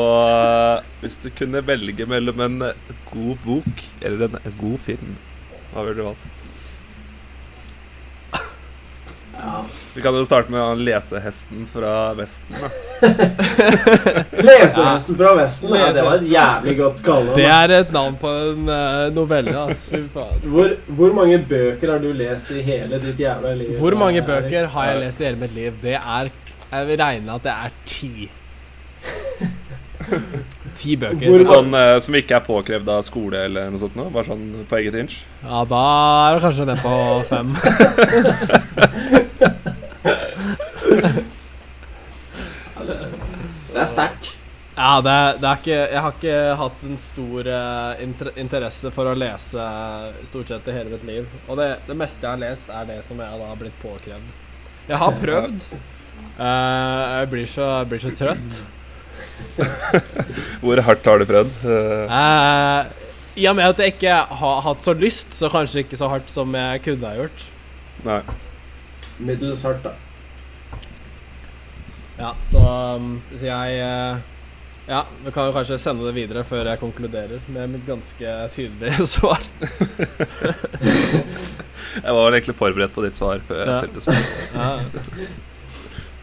Hvis du kunne velge mellom en god bok eller en god film, hva ville du valgt? Ja. Vi kan jo starte med lesehesten fra Vesten. da Lesehesten fra Vesten. Ja, det var et jævlig godt kallenavn. Det er et navn på en eh, novelle, Altså. Fy faen. Hvor, hvor mange bøker har du lest i hele ditt jævla liv? Hvor mange bøker har jeg lest i hele mitt liv? Det er Jeg vil regne at det er ti. Ti bøker. Hvor- Sånn eh, som ikke er påkrevd av skole eller noe sånt. Nå, bare sånn på eget inch. Ja, da er det kanskje ned på fem. Det er sterkt. Ja, det, er- det er ikke Jeg har ikke hatt en stor inter interesse for å lese stort sett i hele mitt liv. Og det, det meste jeg har lest, er det som jeg da har blitt påkrevd. Jeg har prøvd. Uh, jeg blir så, jeg blir så trøtt. Hvor hardt har du prøvd? Uh. Eh, I og med at jeg ikke har hatt så lyst, så kanskje ikke så hardt som jeg kunne ha gjort. nei. Middels hardt, da. Ja, så, um, så jeg eh, Ja, vi kan jo kanskje sende det videre før jeg konkluderer med mitt ganske tydelige svar. Jeg var vel egentlig forberedt på ditt svar før jeg Ja. stilte spørsmålet. Ja.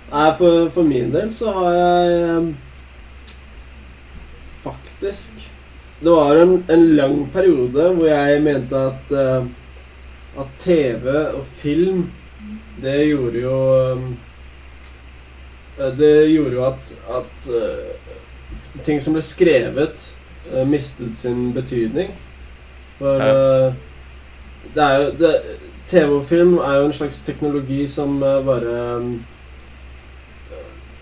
Nei, for, for min del så har jeg um, Faktisk Det var en, en lang periode hvor jeg mente at uh, At TV og film Det gjorde jo um, Det gjorde jo at, at uh, ting som ble skrevet, uh, mistet sin betydning. For uh, det er jo det, TV og film er jo en slags teknologi som bare um,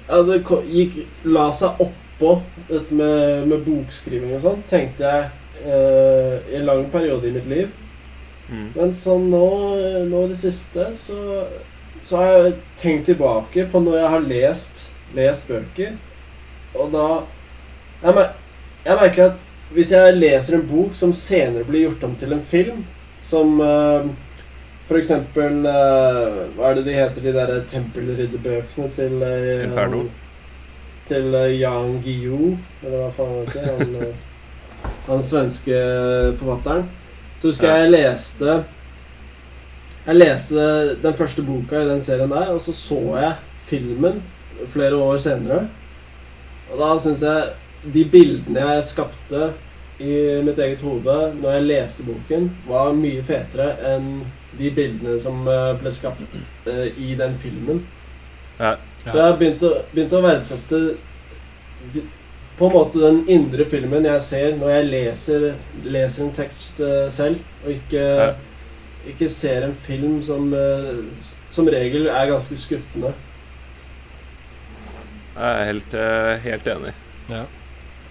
ja, det gikk, la seg oppå dette med, med bokskriving og sånn, tenkte jeg eh, i en lang periode i mitt liv. Mm. Men sånn nå, nå i det siste, så, så har jeg tenkt tilbake på når jeg har lest, lest bøker. Og da jeg, mer, jeg merker at hvis jeg leser en bok som senere blir gjort om til en film, som uh, For eksempel eh, Hva er det de heter, de der tempelridderbøkene til uh, Inferno. Til uh, Jan Guillou, eller hva faen heter? Han, eh, han svenske forfatteren. Så husker jeg jeg leste Jeg leste den første boka i den serien der, og så så jeg filmen flere år senere. Og da syns jeg de bildene jeg skapte i mitt eget hode når jeg leste boken, var mye fetere enn de bildene som eh, ble skapt eh, i den filmen. Ja. Så jeg begynte, begynte å verdsette de, på en måte den indre filmen jeg ser når jeg leser, leser en tekst eh, selv, og ikke, Ja. Ikke ser en film som eh, som regel er ganske skuffende. Jeg er helt, eh, helt enig. Ja.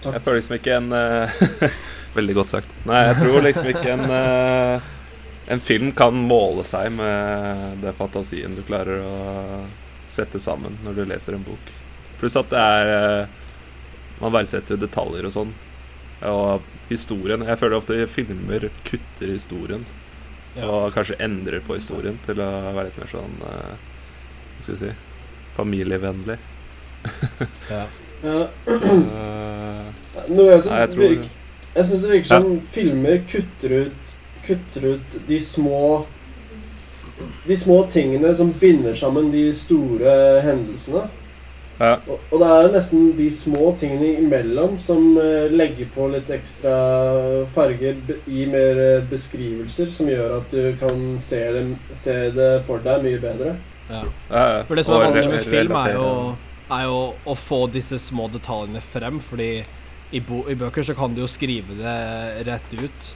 Takk. Jeg føler liksom ikke en eh, Veldig godt sagt. Nei, jeg tror liksom ikke en En film kan måle seg med den fantasien du klarer å sette sammen når du leser en bok. Pluss at det er Man verdsetter jo detaljer og sånn. Og historien Jeg føler ofte filmer kutter historien. Ja. Og kanskje endrer på historien til å være litt mer sånn uh, Hva skal vi si familievennlig. Ja. uh, Eh, Noe jeg syns virker, jeg det virker Ja. som filmer kutter ut, kutter ut de små De små tingene som binder sammen de store hendelsene. Ja. Og, og det er nesten de små tingene imellom som uh, legger på litt ekstra farger, gir mer eh, beskrivelser, som gjør at du kan se det, se det for deg mye bedre. Ja. Ja, ja. For det som er vanskelig med film, er jo, er jo å få disse små detaljene frem. Fordi i, bo i bøker så kan du jo skrive det rett ut.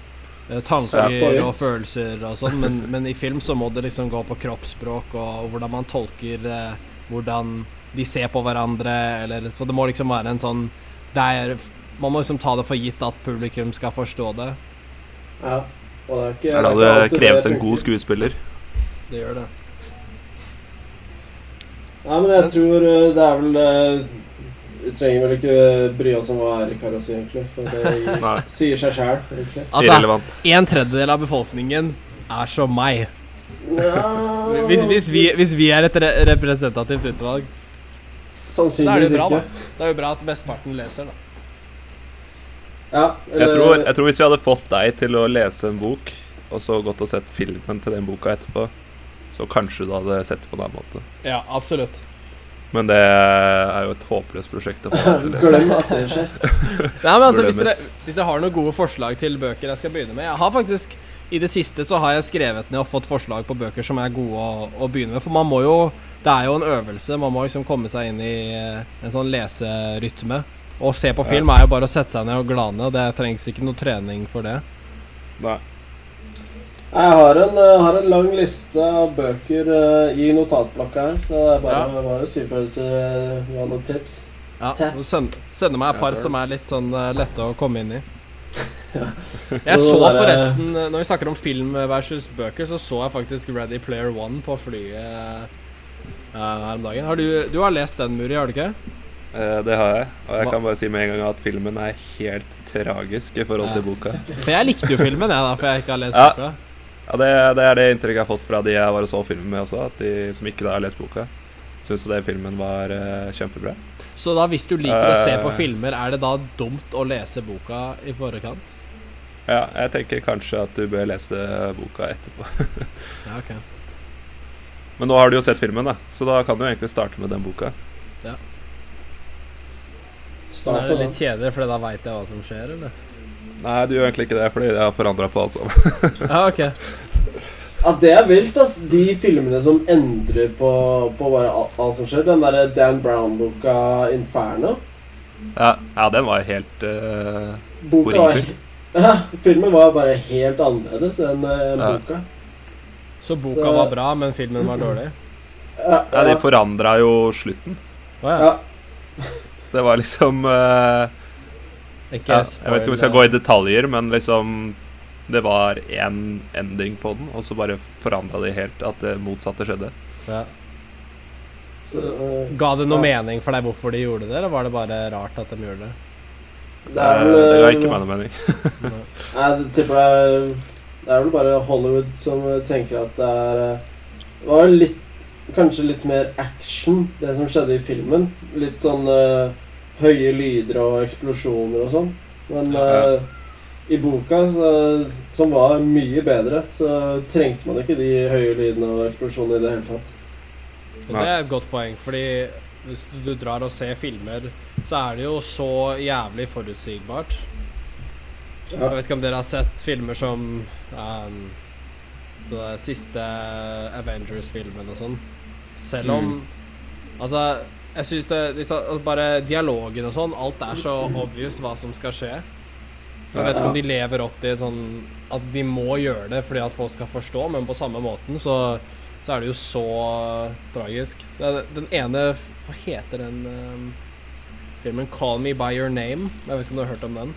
Eh, Tanker og følelser og sånn. Men, men i film så må det liksom gå på kroppsspråk og hvordan man tolker eh, hvordan de ser på hverandre, eller Så det må liksom være en sånn det er, Man må liksom ta det for gitt at publikum skal forstå det. Ja. Og det er ikke, Det er da det kreves en god skuespiller. Det gjør det. Nei, men jeg tror eh, det er vel eh, Vi trenger vel ikke bry oss om hva Erik har å si, egentlig. For det sier seg sjæl. Altså, Irrelevant. en tredjedel av befolkningen er som meg. Ja, Hvis, hvis, vi, hvis vi er et re representativt utvalg Da er det Sannsynligvis bra, ikke. da. Det er jo bra at mesteparten leser, da. Ja, Jeg tror, jeg tror hvis vi hadde fått deg til å lese en bok, og så gått og sett filmen til den boka etterpå, så kanskje du hadde sett det på en annen måte. Ja, absolutt. Men det er jo et håpløst prosjekt. Glem at det skjer. Nei, men altså, hvis dere, hvis dere har noen gode forslag til bøker jeg skal begynne med Jeg har faktisk I det siste så har jeg skrevet ned og fått forslag på bøker som er gode å, å begynne med. For man må jo Det er jo en øvelse. Man må liksom komme seg inn i eh, en sånn leserytme. Å se på film er jo bare å sette seg ned og glane, det trengs ikke noe trening for det. Nei. Jeg har en, eh, har en lang liste av bøker uh, i notatblokka her, så det er bare, Ja. bare å si fra hvis du har noen tips. Ja, send, Sende meg et par som er litt sånn uh, lette å komme inn i. Ja. Jeg Så forresten eh, Når vi snakker om film versus bøker, så så jeg faktisk Ready Player One på flyet uh, her om dagen. Har du, du har lest den, Muri, har du ikke? Eh, Det har jeg. Og jeg Hva- kan bare si med en gang at filmen er helt tragisk i forhold til boka. For jeg likte jo filmen, jeg, da, for jeg ikke har lest boka. Ja, det, det er det inntrykket jeg har fått fra de jeg var og så filmen med også, at de som ikke da har lest boka, syns den filmen var uh, kjempebra. Så da, hvis du liker å se på Eh. filmer, er det da dumt å lese boka i forkant? Ja, jeg tenker kanskje at du bør lese boka etterpå. Ja, ok. Men nå har du jo sett filmen, da, så da kan du egentlig starte med den boka. Ja. Start er det litt kjedelig, for da veit jeg hva som skjer, eller? Nei, du gjør egentlig ikke det, fordi jeg har forandra på alt sammen. Ja, ok. Ja, det er vilt, ass. De filmene som endrer på, på bare alt, alt som skjer. Den derre Dan Brown-boka 'Inferno'. Ja, ja den var helt uh, Boka var ja, Filmen var bare helt annerledes enn uh, Ja. boka. Så boka Så- var bra, men filmen var dårlig? Ja, Ja, de forandra jo slutten. Oh, ja. ja. Det var liksom uh, Ikke ja, Jeg vet ikke om vi skal gå i detaljer, men liksom Det var én ending på den, og så bare forandra de helt at det motsatte skjedde. Ja. Så, uh, Ga det noe Ja. mening for deg hvorfor de gjorde det, eller var det bare rart at de gjorde det? det er vel det ga eh, ikke meg noe mening. Nei, det tipper jeg Det er vel bare Hollywood som eh, tenker at det er eh, Det var litt Kanskje litt mer action, det som skjedde i filmen. Litt sånn uh, høye lyder og eksplosjoner og sånn. Men Ja. eh, i boka, så, som var mye bedre, så trengte man ikke de høye lydene og eksplosjonene i det hele tatt. Det er et godt poeng, fordi hvis du, drar og ser filmer, så er det jo så jævlig forutsigbart. Ja. Jeg vet ikke om dere har sett filmer som um, den siste Avengers-filmen og sånn. Selv om Altså, jeg syns det disse, altså Bare dialogen og sånn, alt er så obvious hva som skal skje. Jeg vet ikke om de lever opp til sånn at de må gjøre det fordi at folk skal forstå, men på samme måten så, så er det jo så tragisk. Er den ene Hva heter den um, filmen? 'Call Me By Your Name'? Jeg vet ikke om du har hørt om den?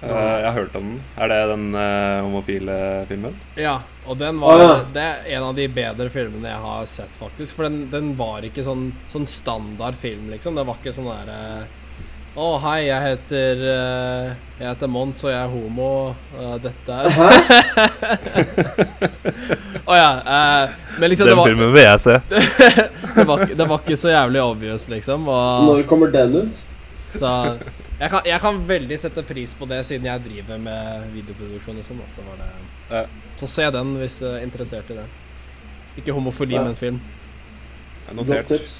Uh, jeg har hørt om den. Er det den uh, homofile filmen? Ja, og den var oh, ja. Det er en av de bedre filmene jeg har sett, faktisk. For den, den var ikke sånn, sånn standard film, liksom. Det var ikke sånn derre Å, hei, jeg heter uh, Jeg heter Mons, og jeg er homo. og dette er Å ja. Uh, men liksom, det Den var, filmen vil jeg se. det, var, ikke- det var ikke så jævlig obvious, liksom. Og, Når kommer den ut? så jeg kan, jeg kan veldig sette pris på det, siden jeg driver med videoproduksjon og sånn. Så, var det, så se den hvis du er interessert i det. Ikke homofili, Ja. men film. Notert. Godt Notert. tips.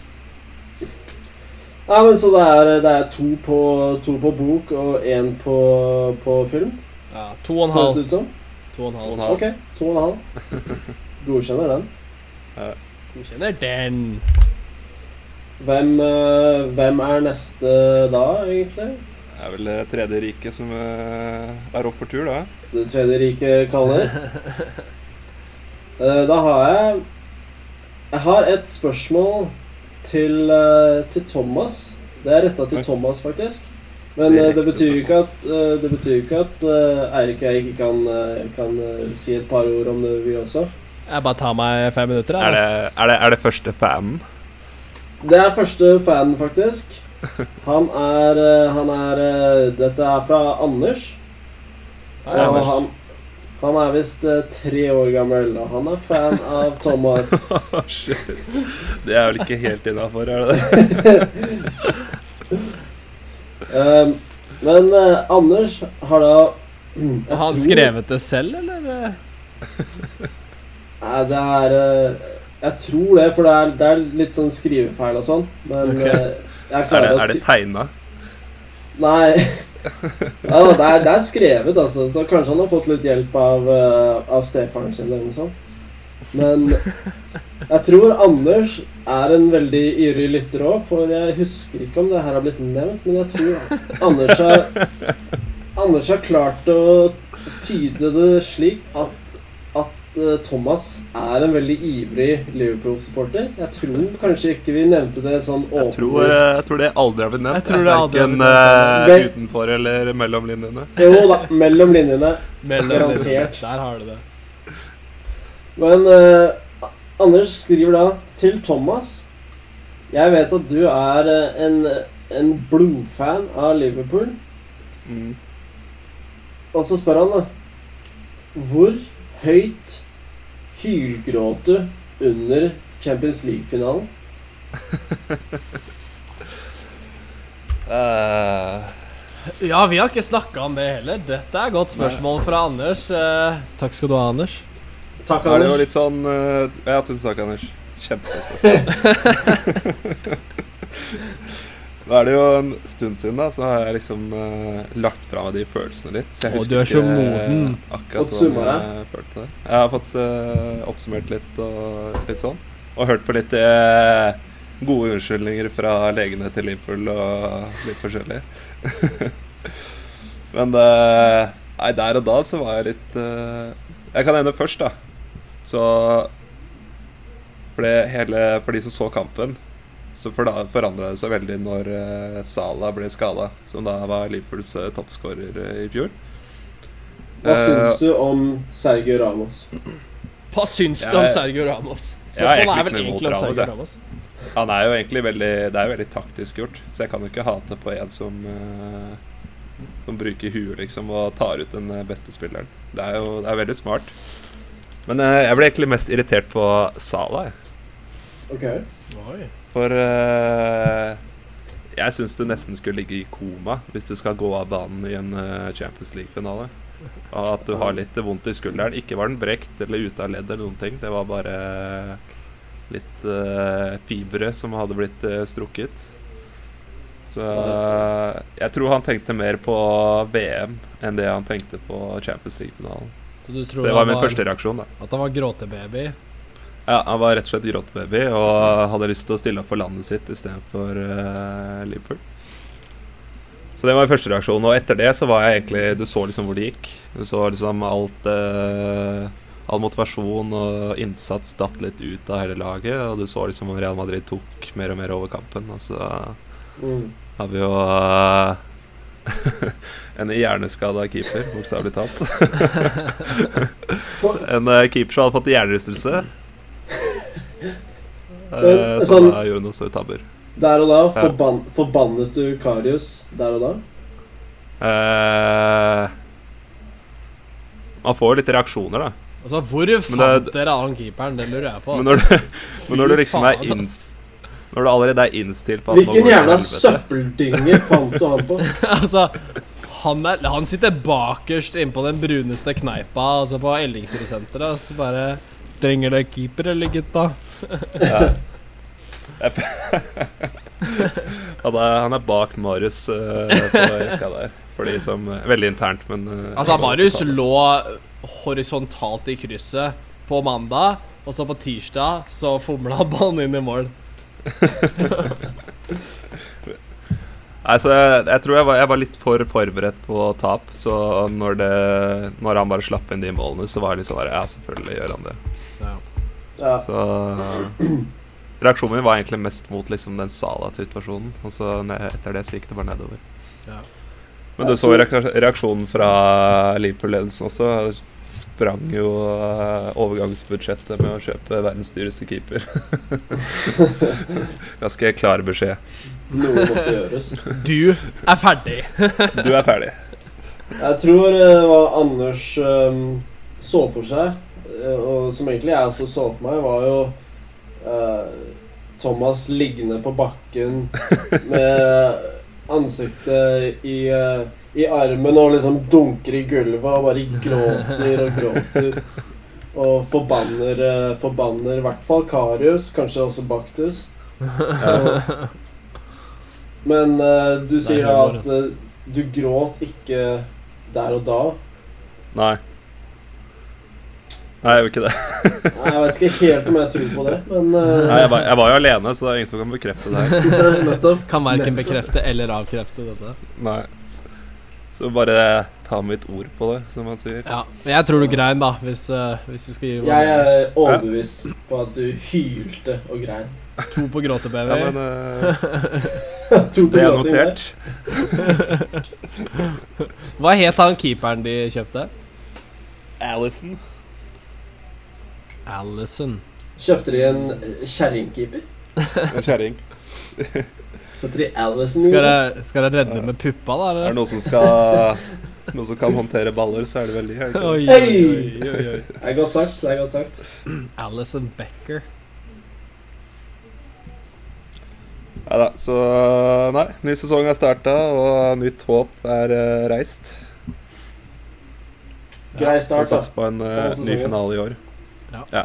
Nei, men Så det er, det er to, på, to på bok og én på, på film? Ja, to og en Høres halv. det ut som? To og en halv. Ok, to og en halv. Godkjenner den. Godkjenner den. Hvem, eh, hvem er neste da, egentlig? Det er vel det tredje riket som eh, er opp for tur, da. Det tredje riket kaller. Eh, Da har jeg Jeg har et spørsmål til, eh, til Thomas. Det er retta til Thomas, faktisk. Men Det er eh, det betyr jo ikke at, eh, det betyr ikke at eh, Eirik og jeg ikke kan, eh, kan eh, si et par ord om det, vi også. Jeg bare tar meg fem minutter, Er det, er det, er det første fanen? Det er første fanen, faktisk. Han er, eh, han er eh, Dette er fra Anders. Ja, Og han, han er visst uh, tre år gammel, og han er fan av Thomas. Shit. Det er vel ikke helt innafor, er det det? Um, men uh, Anders har da Har han tror- skrevet det selv, eller? Nei, det er uh, Jeg tror det, for det er, det er litt sånn skrivefeil og sånn. Men okay. jeg Er klarer det, å er det det tegna? Nei. Ja, det, er, det er skrevet, altså. Så kanskje han har fått litt hjelp av, eh, av stefaren sin eller noe sånt. Men jeg tror Anders er en veldig ivrig lytter òg, for jeg husker ikke om det her har blitt nevnt, men jeg tror Anders har Anders har klart å tyde det slik at, at eh, Thomas er en veldig ivrig Liverpool-supporter. Jeg tror kanskje ikke vi nevnte det sånn Jeg tror, eh, jeg tror det aldri har blitt nevnt. Jeg tror det aldri har Verken uh, utenfor eller mellom linjene. Jo da, mellom linjene. Mellom Garantert. Der har du det. Men uh, Anders skriver da til Thomas Jeg vet at du er en, en blodfan av Liverpool. Mm. Og så spør han da Hvor høyt hylgråte under Champions League-finalen? uh, Ja, vi har ikke snakka om det heller. Dette er et godt spørsmål fra Anders. Uh, takk skal du ha, Anders. Takk, er det jo Anders. litt sånn uh, Ja, tusen takk, Anders. Kjempespørsmål. Nå er det jo en stund siden, da, så har jeg liksom uh, lagt fra meg de følelsene litt. Så jeg Å, husker du er så ikke, moden. Akkurat Fått summa hvordan jeg følte det. Jeg har fått uh, oppsummert litt og litt sånn. Og hørt på litt uh, gode unnskyldninger fra legene til Liverpool og litt forskjellig. Men eh, nei, der og da så var jeg litt Jeg kan ende først, da. Så for, det hele, for de som så kampen, så forandra det seg veldig når uh, Salah ble skada, som da var Liverpools uh, toppskårer eh, i fjor. Hva uh, syns du om Sergio Ramos? Hva syns du om Sergio Ramos? Spørsmålet er vel egentlig om Sergio Ramos. Han er jo egentlig veldig Det er jo veldig taktisk gjort, så jeg kan jo ikke hate på en som uh, Som bruker huet liksom og tar ut den eh, beste spilleren. Det er jo det er veldig smart. Men uh, jeg ble egentlig mest irritert på Sala, jeg. Ok. Oi. For uh, jeg syns du nesten skulle ligge i koma hvis du skal gå av banen i en uh, Champions League-finale. Og at du har litt vondt i skulderen. Ikke var den brekt eller ute av ledd eller noen ting. Det var bare litt uh, fibre som hadde blitt strukket. Så jeg tror han tenkte mer på VM enn det han tenkte på Champions League-finalen. Så du Så det var var min første reaksjon, da. at han var gråtebaby? Ja, Han var rett og slett gråtebaby og hadde lyst til å stille opp for landet sitt istedenfor uh, Liverpool. Så det var min første reaksjon. Og etter det så var jeg egentlig Du så liksom hvor det gikk. Du så liksom alt uh, All motivasjon og innsats datt litt ut av hele laget. Og du så liksom om Real Madrid tok mer og mer over kampen. Og så Mm. har vi jo uh, en hjerneskada keeper, bokstavelig talt. en uh, keeper som hadde fått hjernerystelse. Men, Uh, så sånn- da gjorde noen store tabber. Der og da Ja. forban forbannet du Karius der og da? Eh, man får jo litt reaksjoner, da. Altså, hvor det- fant dere han keeperen? Det lurer jeg på. Men Altså. når du, men når du liksom er inns... Når du allerede er innstilt på at Hvilken det jævla søppeldynge fant du han på? altså han, er, han sitter bakerst innpå den bruneste kneipa altså på Ellingsrud-senteret. Altså bare Trenger det keeper, eller gutta? Ja. Han, er, han er bak Marius uh, på rekka der. For de som Veldig internt, men uh, Altså, Marius lå horisontalt i krysset på mandag, og så på tirsdag så fomla han ballen inn i mål. Altså, jeg, jeg tror jeg var, jeg var litt for forberedt på tap. Så når, det, når han bare slapp inn de målene, så var jeg litt sånn Ja, selvfølgelig gjør han det. Ja. Så reaksjonen min var egentlig mest mot liksom den Sala-situasjonen. Og så etter det så gikk det bare nedover. Ja. Men du så reak- reaksjonen fra Liverpool-ledelsen også. Sprang jo eh, overgangsbudsjettet med å kjøpe verdens dyreste keeper. Ganske klar beskjed. Noe måtte gjøres. Du er ferdig. Du er ferdig. Jeg tror det var Anders um, så for seg, eh, og som egentlig jeg også så for meg, var jo uh, Thomas liggende på bakken med ansiktet i, uh, i armen og liksom dunker i gulvet og bare gråter og gråter. Og forbanner, uh, forbanner i hvert fall Karius, kanskje også Baktus. Og, men eh, du er sier da at eh, du gråt ikke der og da. Nei. Nei, jeg gjør ikke det. Nei, Jeg vet ikke helt om jeg tror på det, men uh... Nei, jeg, var, jeg var jo alene, så det er ingen som kan bekrefte det her. Nettopp. Kan verken bekrefte eller avkrefte dette. Nei. Så bare ta mitt ord på det, som man sier. Ja, men Jeg tror du grein, da, hvis, uh, hvis du skal gi Jeg er overbevist på at du hylte og grein. to på Ja, gråtebaby. men uh... To på det er notert. Hva het han keeperen de kjøpte? Alison. Alison. Kjøpte de en eh, kjerringkeeper? En kjerring. Setter de Allison i Skal det? jeg, skal jeg redde med puppa, da? Er det Eller? noen som skal Noen som kan håndtere baller, så er det veldig det? Oi, oi, oi, oi. Det er godt sagt. det er godt sagt. Allison Becker. Ja da, så Nei, ny sesong er starta, og nytt håp er uh, reist. Grei start, da. satser på en uh, ny finale i år. Ja.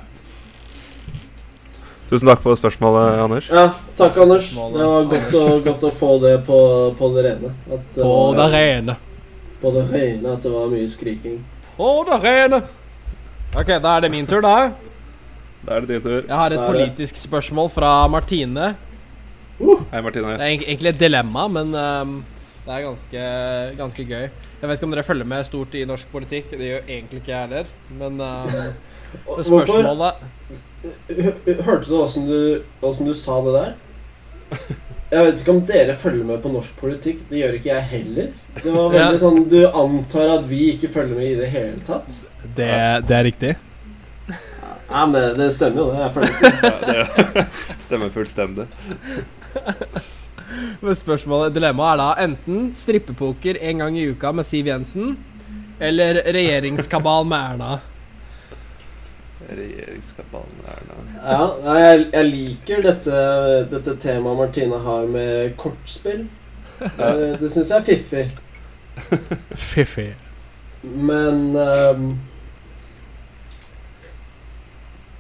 Tusen takk for spørsmålet, Anders. Ja, takk, Anders. Det var godt å, godt å få det på, på det rene. At det På var- det rene. På det rene at det var mye skriking. På det rene. Ok, da er det min tur, da. Da er det din tur. Jeg har et politisk spørsmål fra Martine. Hei, Martine. Det er egentlig et dilemma, men um, det er ganske, ganske gøy. Jeg vet ikke om dere følger med stort i norsk politikk. Det gjør egentlig ikke jeg heller. Men Hvorfor? Spørsmålet Hørte du åssen du, du sa det der? Jeg vet ikke om dere følger med på norsk politikk. Det gjør ikke jeg heller. Det var veldig Ja. sånn Du antar at vi ikke følger med i det hele tatt. det, det er riktig. Ja, men det, stemmer jo, det. Jeg følger ikke. Ja, det stemmer fullstendig. Men spørsmålet, dilemmaet er da enten strippepoker en gang i uka med Siv Jensen, eller regjeringskabal med Erna. Regjeringskabalen Erna. Ja, jeg, jeg liker dette, dette temaet Martine har med kortspill. Det, det syns jeg er fiffig. Fiffig. Men um,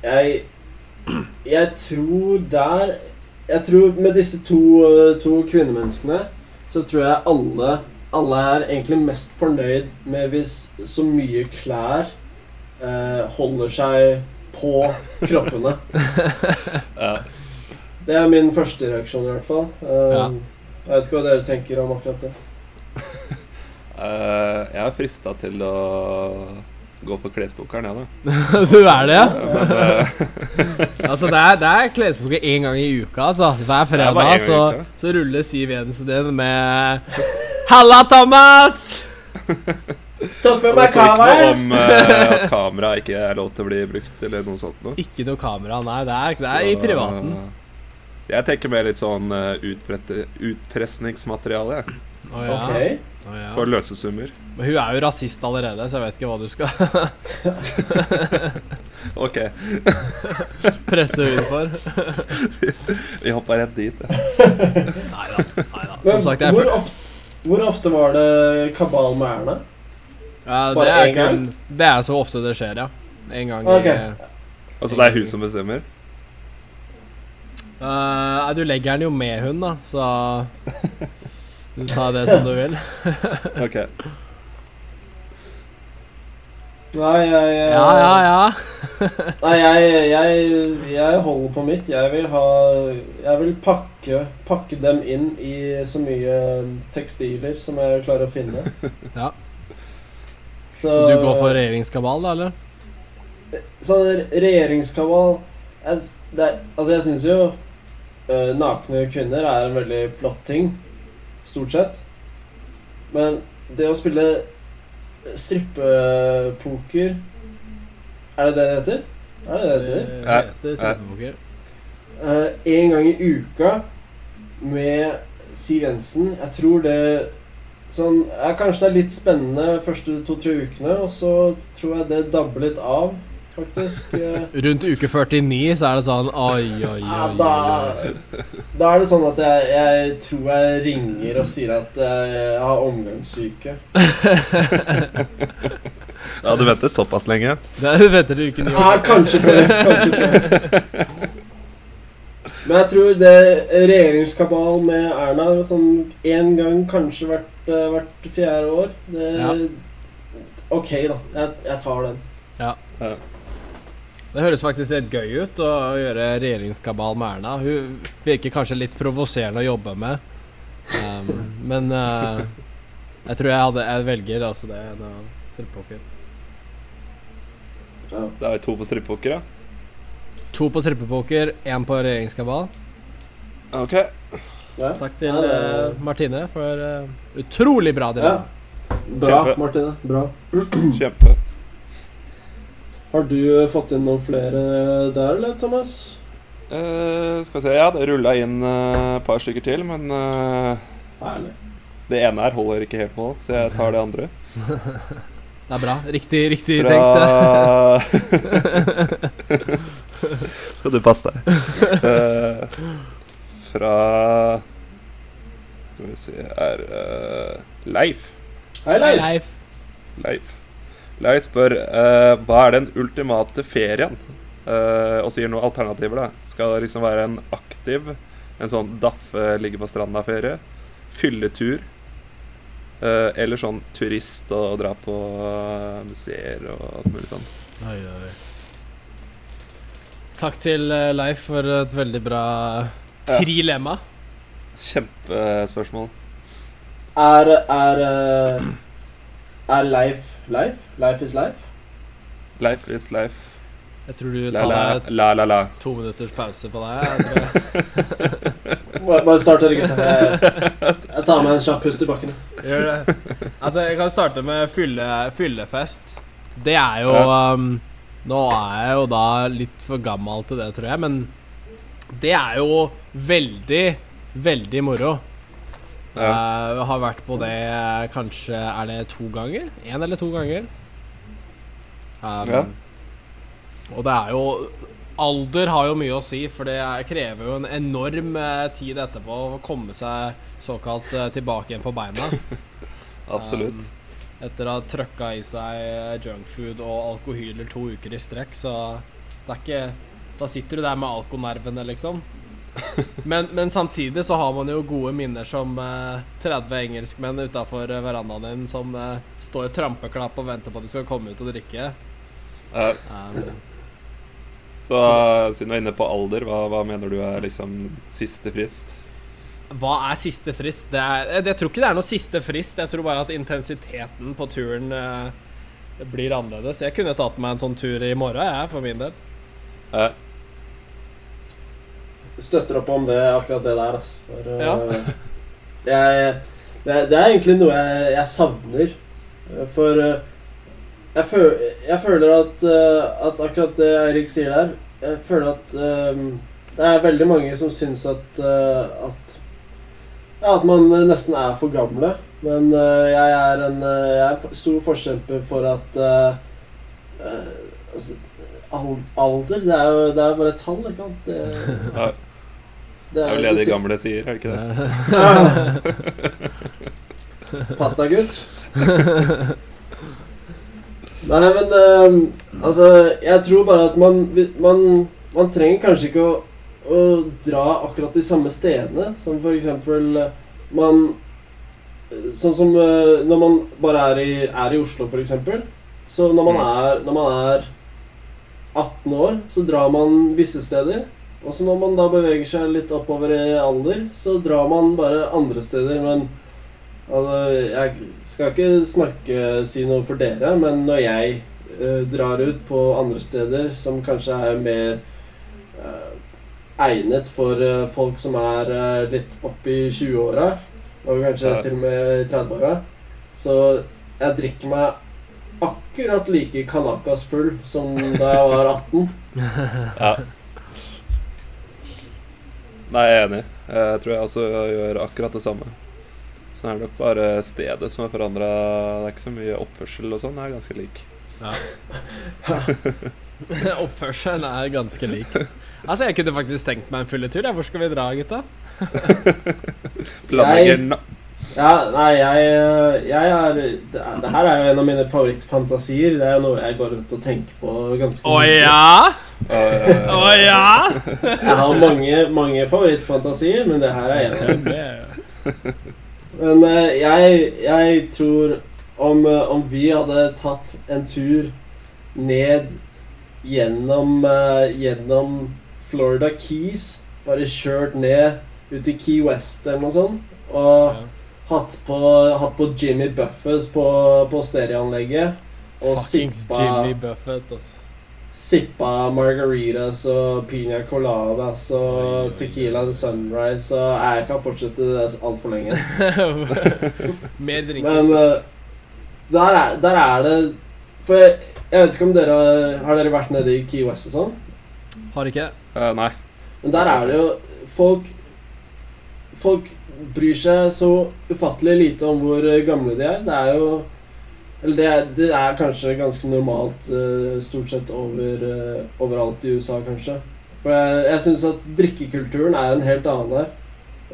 Jeg Jeg tror der Jeg tror med disse to, to kvinnemenneskene så tror jeg alle Alle er egentlig mest fornøyd med hvis så mye klær eh, holder seg på kroppene. Ja. Det er min første reaksjon, i hvert fall. Um, Ja. Jeg vet ikke hva dere tenker om akkurat det. Eh, jeg er frista til å gå på klesbokeren, jeg, da. du er det, ja? Men eh, Altså, det er, det er klesboker én gang i uka, altså. Hver er fredag så, uka. så ruller Siv Jensen inn med Halla, Thomas! Tok med og det meg står ikke noe om eh, at kamera ikke er lov til å bli brukt, eller noe sånt noe. Ikke noe kamera, nei. Det er, det er i privaten. Jeg tenker mer litt sånn uh, utpressningsmateriale. Å ja. okay. oh, ja. For løse summer. Men hun er jo rasist allerede, så jeg vet ikke hva du skal Ok, presse hun for. vi hoppa rett dit. Ja. Nei da. Som Men sagt, jeg hvor, ofte, hvor ofte var det kabal med Erna? Ja, det, er kun, det er så ofte det skjer, ja. En gang okay. i Altså, det er hun som bestemmer? Eh, Nei, du legger den jo med hun, da, så Du tar det som du vil. Ok. Nei, jeg, jeg, Ja, ja, ja. Nei, jeg, jeg, jeg holder på mitt. Jeg vil ha Jeg vil pakke, pakke dem inn i så mye tekstiler som jeg klarer å finne. Ja. Så du går for regjeringskabal, da, eller? Sånn regjeringskabal jeg, det er, Altså, jeg syns jo uh, nakne kvinner er en veldig flott ting. Stort sett. Men det å spille strippepoker Er det det det heter? Er det det det heter? Det heter strippepoker. Eh, en gang i uka med Siv Jensen. Jeg tror det sånn, ja, Kanskje det er litt spennende første to-tre ukene, og så tror jeg det dabber litt av, faktisk. Eh, Rundt uke 49 så er det sånn oi, oi, ja, da, da er det sånn at jeg, jeg tror jeg ringer og sier at jeg har omgangssyke. Ja, du venter såpass lenge? Det venter til uke 9. Ja, kanskje det. Kanskje det. Men jeg tror det regjeringskabal med Erna sånn én gang, kanskje eh, hvert fjerde år det, Ja. Ok, da. Jeg, jeg tar den. Ja Det høres faktisk litt gøy ut å gjøre regjeringskabal med Erna. Hun virker kanskje litt provoserende å jobbe med. Um, men uh, jeg tror jeg, hadde, jeg velger altså det enn å strippoker. Ja. Da er vi to på strippoker, ja. To på strippepoker, én på regjeringskabal. Ok. Ja. Takk til Ja, eh, Martine for uh, utrolig bra Ja. Bra, Kjempe. Martine. Bra. Kjempe. Har du eh, fått inn noen flere der, eller, Thomas? Uh, skal vi se, ja, det rulla inn et par stykker til, men eh, det ene her holder ikke helt mål, så jeg tar det andre. Det er bra. Riktig, riktig tenkt. Skal du passe deg. Eh, fra Skal vi se er uh, Leif. Hei, Leif. Leif. Leif. Leif spør uh, hva er den ultimate ferien? Uh, og sier noen alternativer. da Skal det liksom være en aktiv, en sånn daffe ligge på stranda-ferie? Fylletur? Uh, eller sånn turist og dra på eh, museer og alt mulig sånn. Oi, oi. Takk til eh, Leif for et veldig bra trilemma. Kjempespørsmål. Er, er, eh, er Leif Leif? Life is life? Life is life. Jeg tror du La tar deg la la la. to minutters pause på deg. Bare, start dere, gutta. Jeg, jeg tar meg en kjapp pust i bakken. gjør det. Altså, jeg kan starte med fylle, fyllefest. Det er jo um, Nå er jeg jo da litt for gammel til det, tror jeg, men det er jo veldig veldig moro. Ja. Uh, har vært på det eh, kanskje Er det to ganger? Én eller to ganger. Um, Ja. Og det er jo Alder har jo mye å si, for det er- krever jo en enorm eh, tid etterpå å komme seg såkalt tilbake igjen på beina. Absolutt. Um, etter å ha trøkka i seg junkfood og alkohyler to uker i strekk, så det er ikke Da sitter du der med alkonervene, liksom. Men, men samtidig så har man jo gode minner som eh, 30 engelskmenn utafor verandaen din som eh, står trampeklapp og venter på at du skal komme ut og drikke. Ja. Um, Så siden du er inne på alder, hva, hva mener du er liksom siste frist? hva er siste frist? Det er, jeg, jeg tror ikke det er noe siste frist. Jeg tror bare at intensiteten på turen eh, blir annerledes. Jeg kunne tatt meg en sånn tur i morgen, jeg, for min del. Ja. Støtter opp om det, akkurat det der, altså. For, eh, Ja. jeg, det, det er egentlig noe jeg, jeg savner. Eh, For eh, jeg, føl, jeg føler at, eh, at akkurat det Eirik sier der Jeg føler at eh, det er veldig mange som syns at, eh, at ja, at man nesten er for gamle. Men uh, jeg er en eh, jeg er stor forkjemper for at uh, eh, altså, Alder, det er jo det er bare et tall, ikke sant? Det, Ja. Det er jo det de gamle sier, er det ikke det? Pass deg, gutt. Nei, men uh, Altså, jeg tror bare at man Man, man trenger kanskje ikke å, å dra akkurat de samme stedene. Som for eksempel eh, Man Sånn som uh, når man bare er i, er i Oslo, for eksempel. Så når man, Mm. er, når man er 18 år, så drar man visse steder. Og så når man da beveger seg litt oppover i alder, så drar man bare andre steder. Men altså, jeg skal ikke snakke si noe for dere, men når jeg eh, drar ut på andre steder som kanskje er mer eh, egnet for eh, folk som er eh, litt opp i 20-åra, og kanskje Ja. til og med i 30-åra, så jeg drikker meg akkurat like kanakas full som da jeg var 18. Ja. Nei, jeg er enig. Jeg tror jeg også gjør akkurat det samme. Så er det nok bare stedet som er forandra. Det er ikke så mye oppførsel og sånn. Det er ganske lik. Ja. Oppførselen er ganske lik. Altså, jeg kunne faktisk tenkt meg en fylletur. tur. Hvor skal vi dra, gutta? Planlegger Ja, nei, jeg, jeg er det, er det her er jo en av mine favorittfantasier. Det er noe jeg går rundt og tenker på ganske Å ja? Å ja? Jeg har mange, mange favorittfantasier, men det her er en av dem. Men eh, jeg, jeg tror om, eh, om vi hadde tatt en tur ned gjennom, eh, gjennom Florida Keys, bare kjørt ned ut i Key West eller noe sånt, og hatt på, hatt på Jimmy Buffett på, på stereoanlegget, og Fuckings sippa, Jimmy Buffett, altså. sippa margaritas og piña coladas og. Tequila and Sunrise, så jeg kan fortsette det altfor lenge. Mer drinking. Men eh, der, er, der er det For jeg, jeg vet ikke om dere Har dere vært nede i Key West og sånn? Har ikke. Uh, nei. Men der er det jo Folk Folk bryr seg så ufattelig lite om hvor eh, gamle de er. Det er jo Eller det er, det er kanskje ganske normalt eh, stort sett over, eh, overalt i USA, kanskje. For jeg, jeg syns at drikkekulturen er en helt annen der.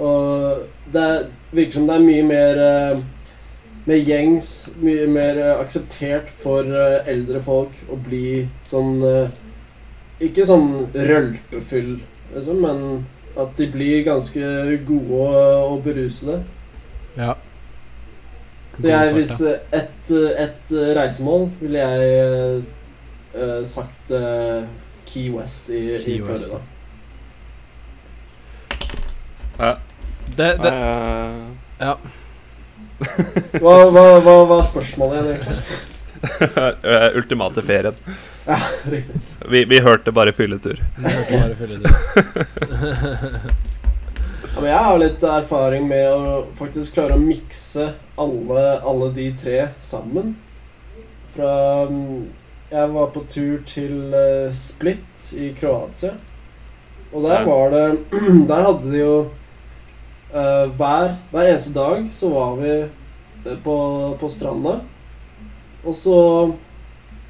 Og det er, virker som det er mye mer mer gjengs, mye mer akseptert for eldre folk å bli sånn Ikke sånn rølpefyll, liksom, men at de blir ganske gode og, berusede. Ja. Så jeg, hvis et, et reisemål ville jeg eh, eh, sagt uh, Key West i, Key i West, Florida. Ja. det, det, Eh, ja. Hva, hva, hva var spørsmålet igjen, egentlig? ultimate ferien. Ja, riktig. Vi, vi hørte bare fylletur. Vi hørte bare fylletur. Ja, men jeg har litt erfaring med å faktisk klare å mikse alle, alle de tre sammen. Fra mm, Jeg var på tur til eh, Split i Kroatia. Og der var det Der hadde de jo uh, hver, hver eneste dag så var vi eh, på, på stranda. Og så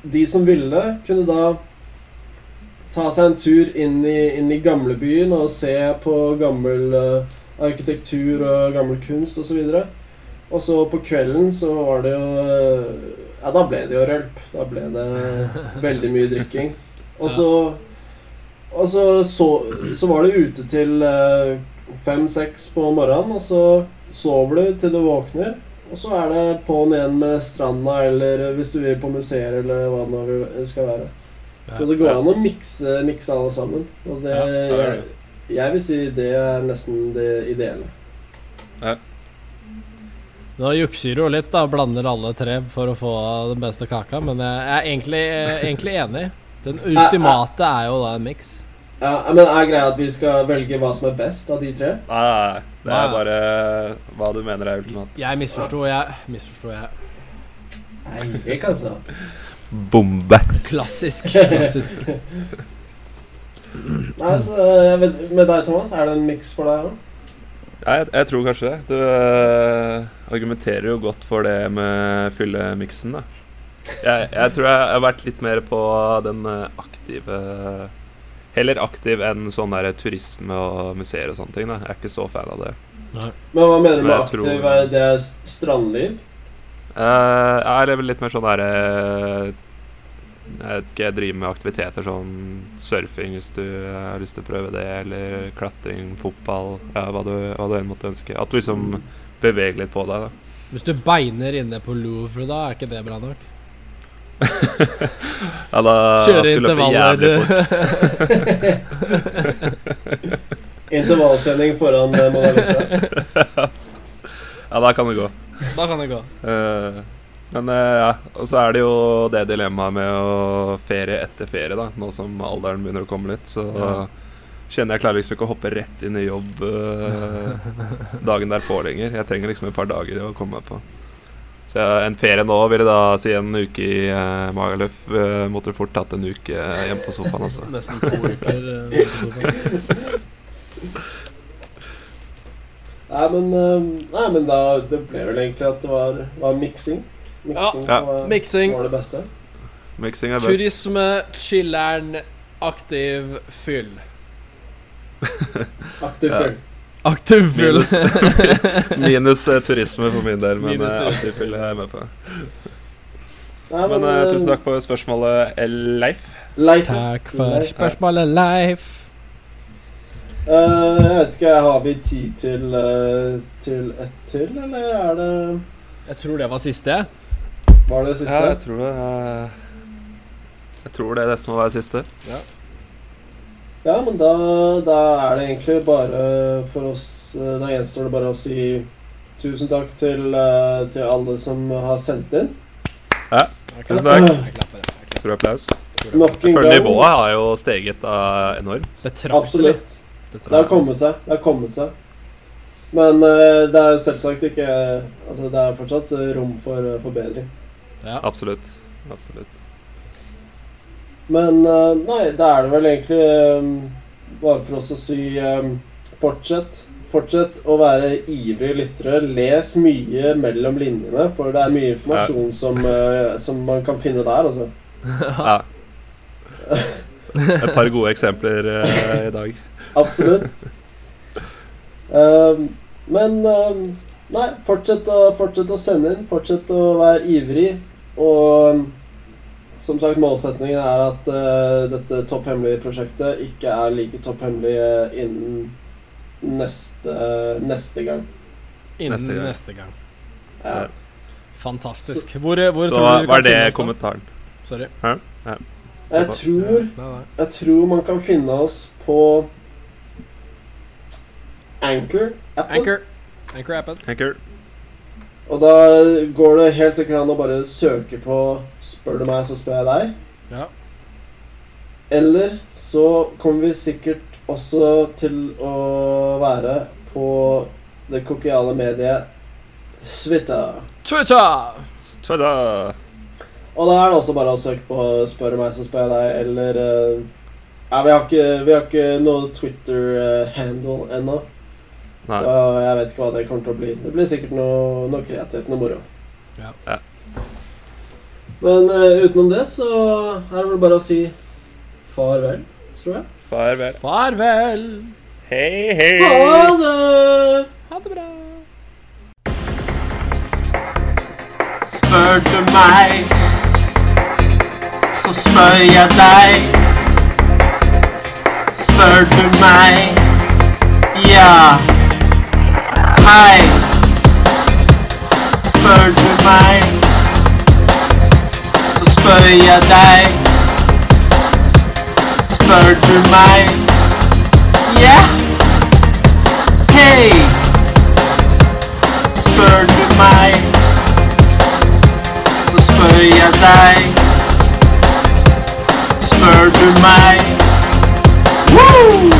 De som ville, kunne da ta seg en tur inn i, inn i gamlebyen og se på gammel uh, arkitektur og gammel kunst osv. Og, så og så på kvelden så var det jo eh, Ja, da ble det jo rølp. Da ble det veldig mye drikking. Og så Og så, så, så var det ute til eh, fem-seks på morgenen, og så sover du til du våkner. Og så er det på'n igjen med stranda, eller hvis du vil på museer, eller hva det nå skal være. Så det går an å mikse, mikse alle sammen. Og det, Ja, jeg, jeg vil si det er nesten det ideelle. Nå jukser du litt, da, blander alle tre for å få den beste kaka, men jeg er egentlig, egentlig enig. Den ultimate er jo da en miks. Ja, men Er greia at vi skal velge hva som er best av de tre? Nei, nei, nei. Det er bare hva du mener er ultimat. Jeg misforsto, jeg. Misforsto, jeg. Nei, ikke altså. Bombe. Klassisk. klassisk. Nei, så vet, Med deg, Thomas, er det en miks for deg òg? Ja, jeg, jeg tror kanskje det. Du øh, argumenterer jo godt for det med fyllemiksen, da. Jeg, jeg tror jeg har vært litt mer på den øh, aktive Heller aktiv enn sånn der turisme og museer og sånne ting. da Jeg er ikke så fan av det. Men hva mener du med aktiv? tror- Er Det er strandliv? Uh, jeg lever litt mer sånn derre Jeg vet ikke, jeg driver med aktiviteter sånn surfing hvis du eh, har lyst til å prøve det, eller klatring, fotball, ja, hva du, hva du enn måtte ønske. At du liksom beveger litt på deg, da. Hvis du beiner inne på Louvre, da er ikke det bra nok? Ja, da Kjøre intervaller. Intervalltrening foran eh, Mona Lisa? ja, da kan det gå. da kan det gå. Eh, men eh, ja, og så er det jo det dilemmaet med å ferie etter ferie, da. Nå som alderen begynner å komme litt, så Ja. kjenner jeg klarer liksom ikke å hoppe rett inn i jobb eh, dagen derpå lenger. Jeg trenger liksom et par dager å komme meg på. Så en ferie nå ville da si en uke i uh, Magaluf. Uh, måtte fort tatt en uke hjemme på sofaen, altså. Nesten to uker. eh. Nei, men, eh, nei, men da Det ble vel egentlig at det var, var miksing. Miksing Ja. som var, var det beste. Mixing er best. Turisme, chiller'n, aktiv fyll. Aktiv Ja. Aktiv fyll. Minus, minus eh, turisme for min del, men Minus uh, aktiv fyll er jeg med på. Nei, Men eh, eh, tusen takk for spørsmålet, Leif. Leif. Takk for Leif. spørsmålet, Leif. Eh, jeg vet ikke, har vi tid til, eh, til ett til, eller er det Jeg tror det var siste. Var det siste? Ja, jeg tror det. eh, jeg tror det nesten må være siste. Ja, men da, da er det egentlig bare for oss eh, Da gjenstår det bare å si tusen takk til, eh, til alle som har sendt inn. Ja, Tusen takk. Stor applaus. Nok en gang. nivået har jo steget uh, enormt. Absolutt. Det har kommet seg. Det har kommet seg. Men uh, det er selvsagt ikke Altså, det er fortsatt rom for uh, forbedring. Ja. Absolutt. Absolutt. Men eh, nei, da er det vel egentlig eh, bare for oss å si eh, fortsett. Fortsett å være ivrige lyttere. Les mye mellom linjene, for det er mye informasjon som, eh, som man kan finne der, altså. Ja. Et par gode eksempler uh, i dag. Absolutt. Eh, men eh, nei, fortsett å, fortsett å sende inn. Fortsett å være ivrig. Og som sagt, målsetningen er at uh, dette topphemmelige prosjektet ikke er like topphemmelig eh, innen neste, neste gang. Innen Neste gang. neste gang. Ja. Fantastisk. Hvor, eh, hvor Så tror du var det kommentaren. Sorry. Jeg tror, Nei, nei. jeg tror man kan finne oss på Anchor-appen. Anchor. Anchor-appen. Anchor. Og da går det helt sikkert an å bare søke på 'Spør du meg, så spør jeg deg'. Ja. Eller så kommer vi sikkert også til å være på det kokiale mediet Twitter. Twitter! Twitter. Og da er det også bare å søke på 'Spør meg, så spør jeg deg', eller eh, Ja, vi har ikke, vi har ikke noe Twitter-handle ennå. Nei. Så jeg vet ikke hva det kommer til å bli. Det blir sikkert noe, noe kreativt, noe moro. Ja. Ja. Men uh, utenom det så er det vel bare å si farvel, tror jeg. Farvel. Farvel! Hei, hei. Ha det! Ha det bra. Spør du meg, så spør jeg deg. Spør du meg, ja. Hei. Spør du meg, så spør jeg deg. Spør du meg, ja. Hei. Spør du meg så spør jeg deg. Spør du meg? Woo!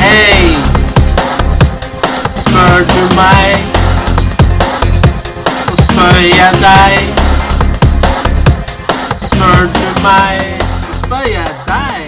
Hei! Spør du meg? Så spør jeg deg. Spør du meg? Så spør jeg deg.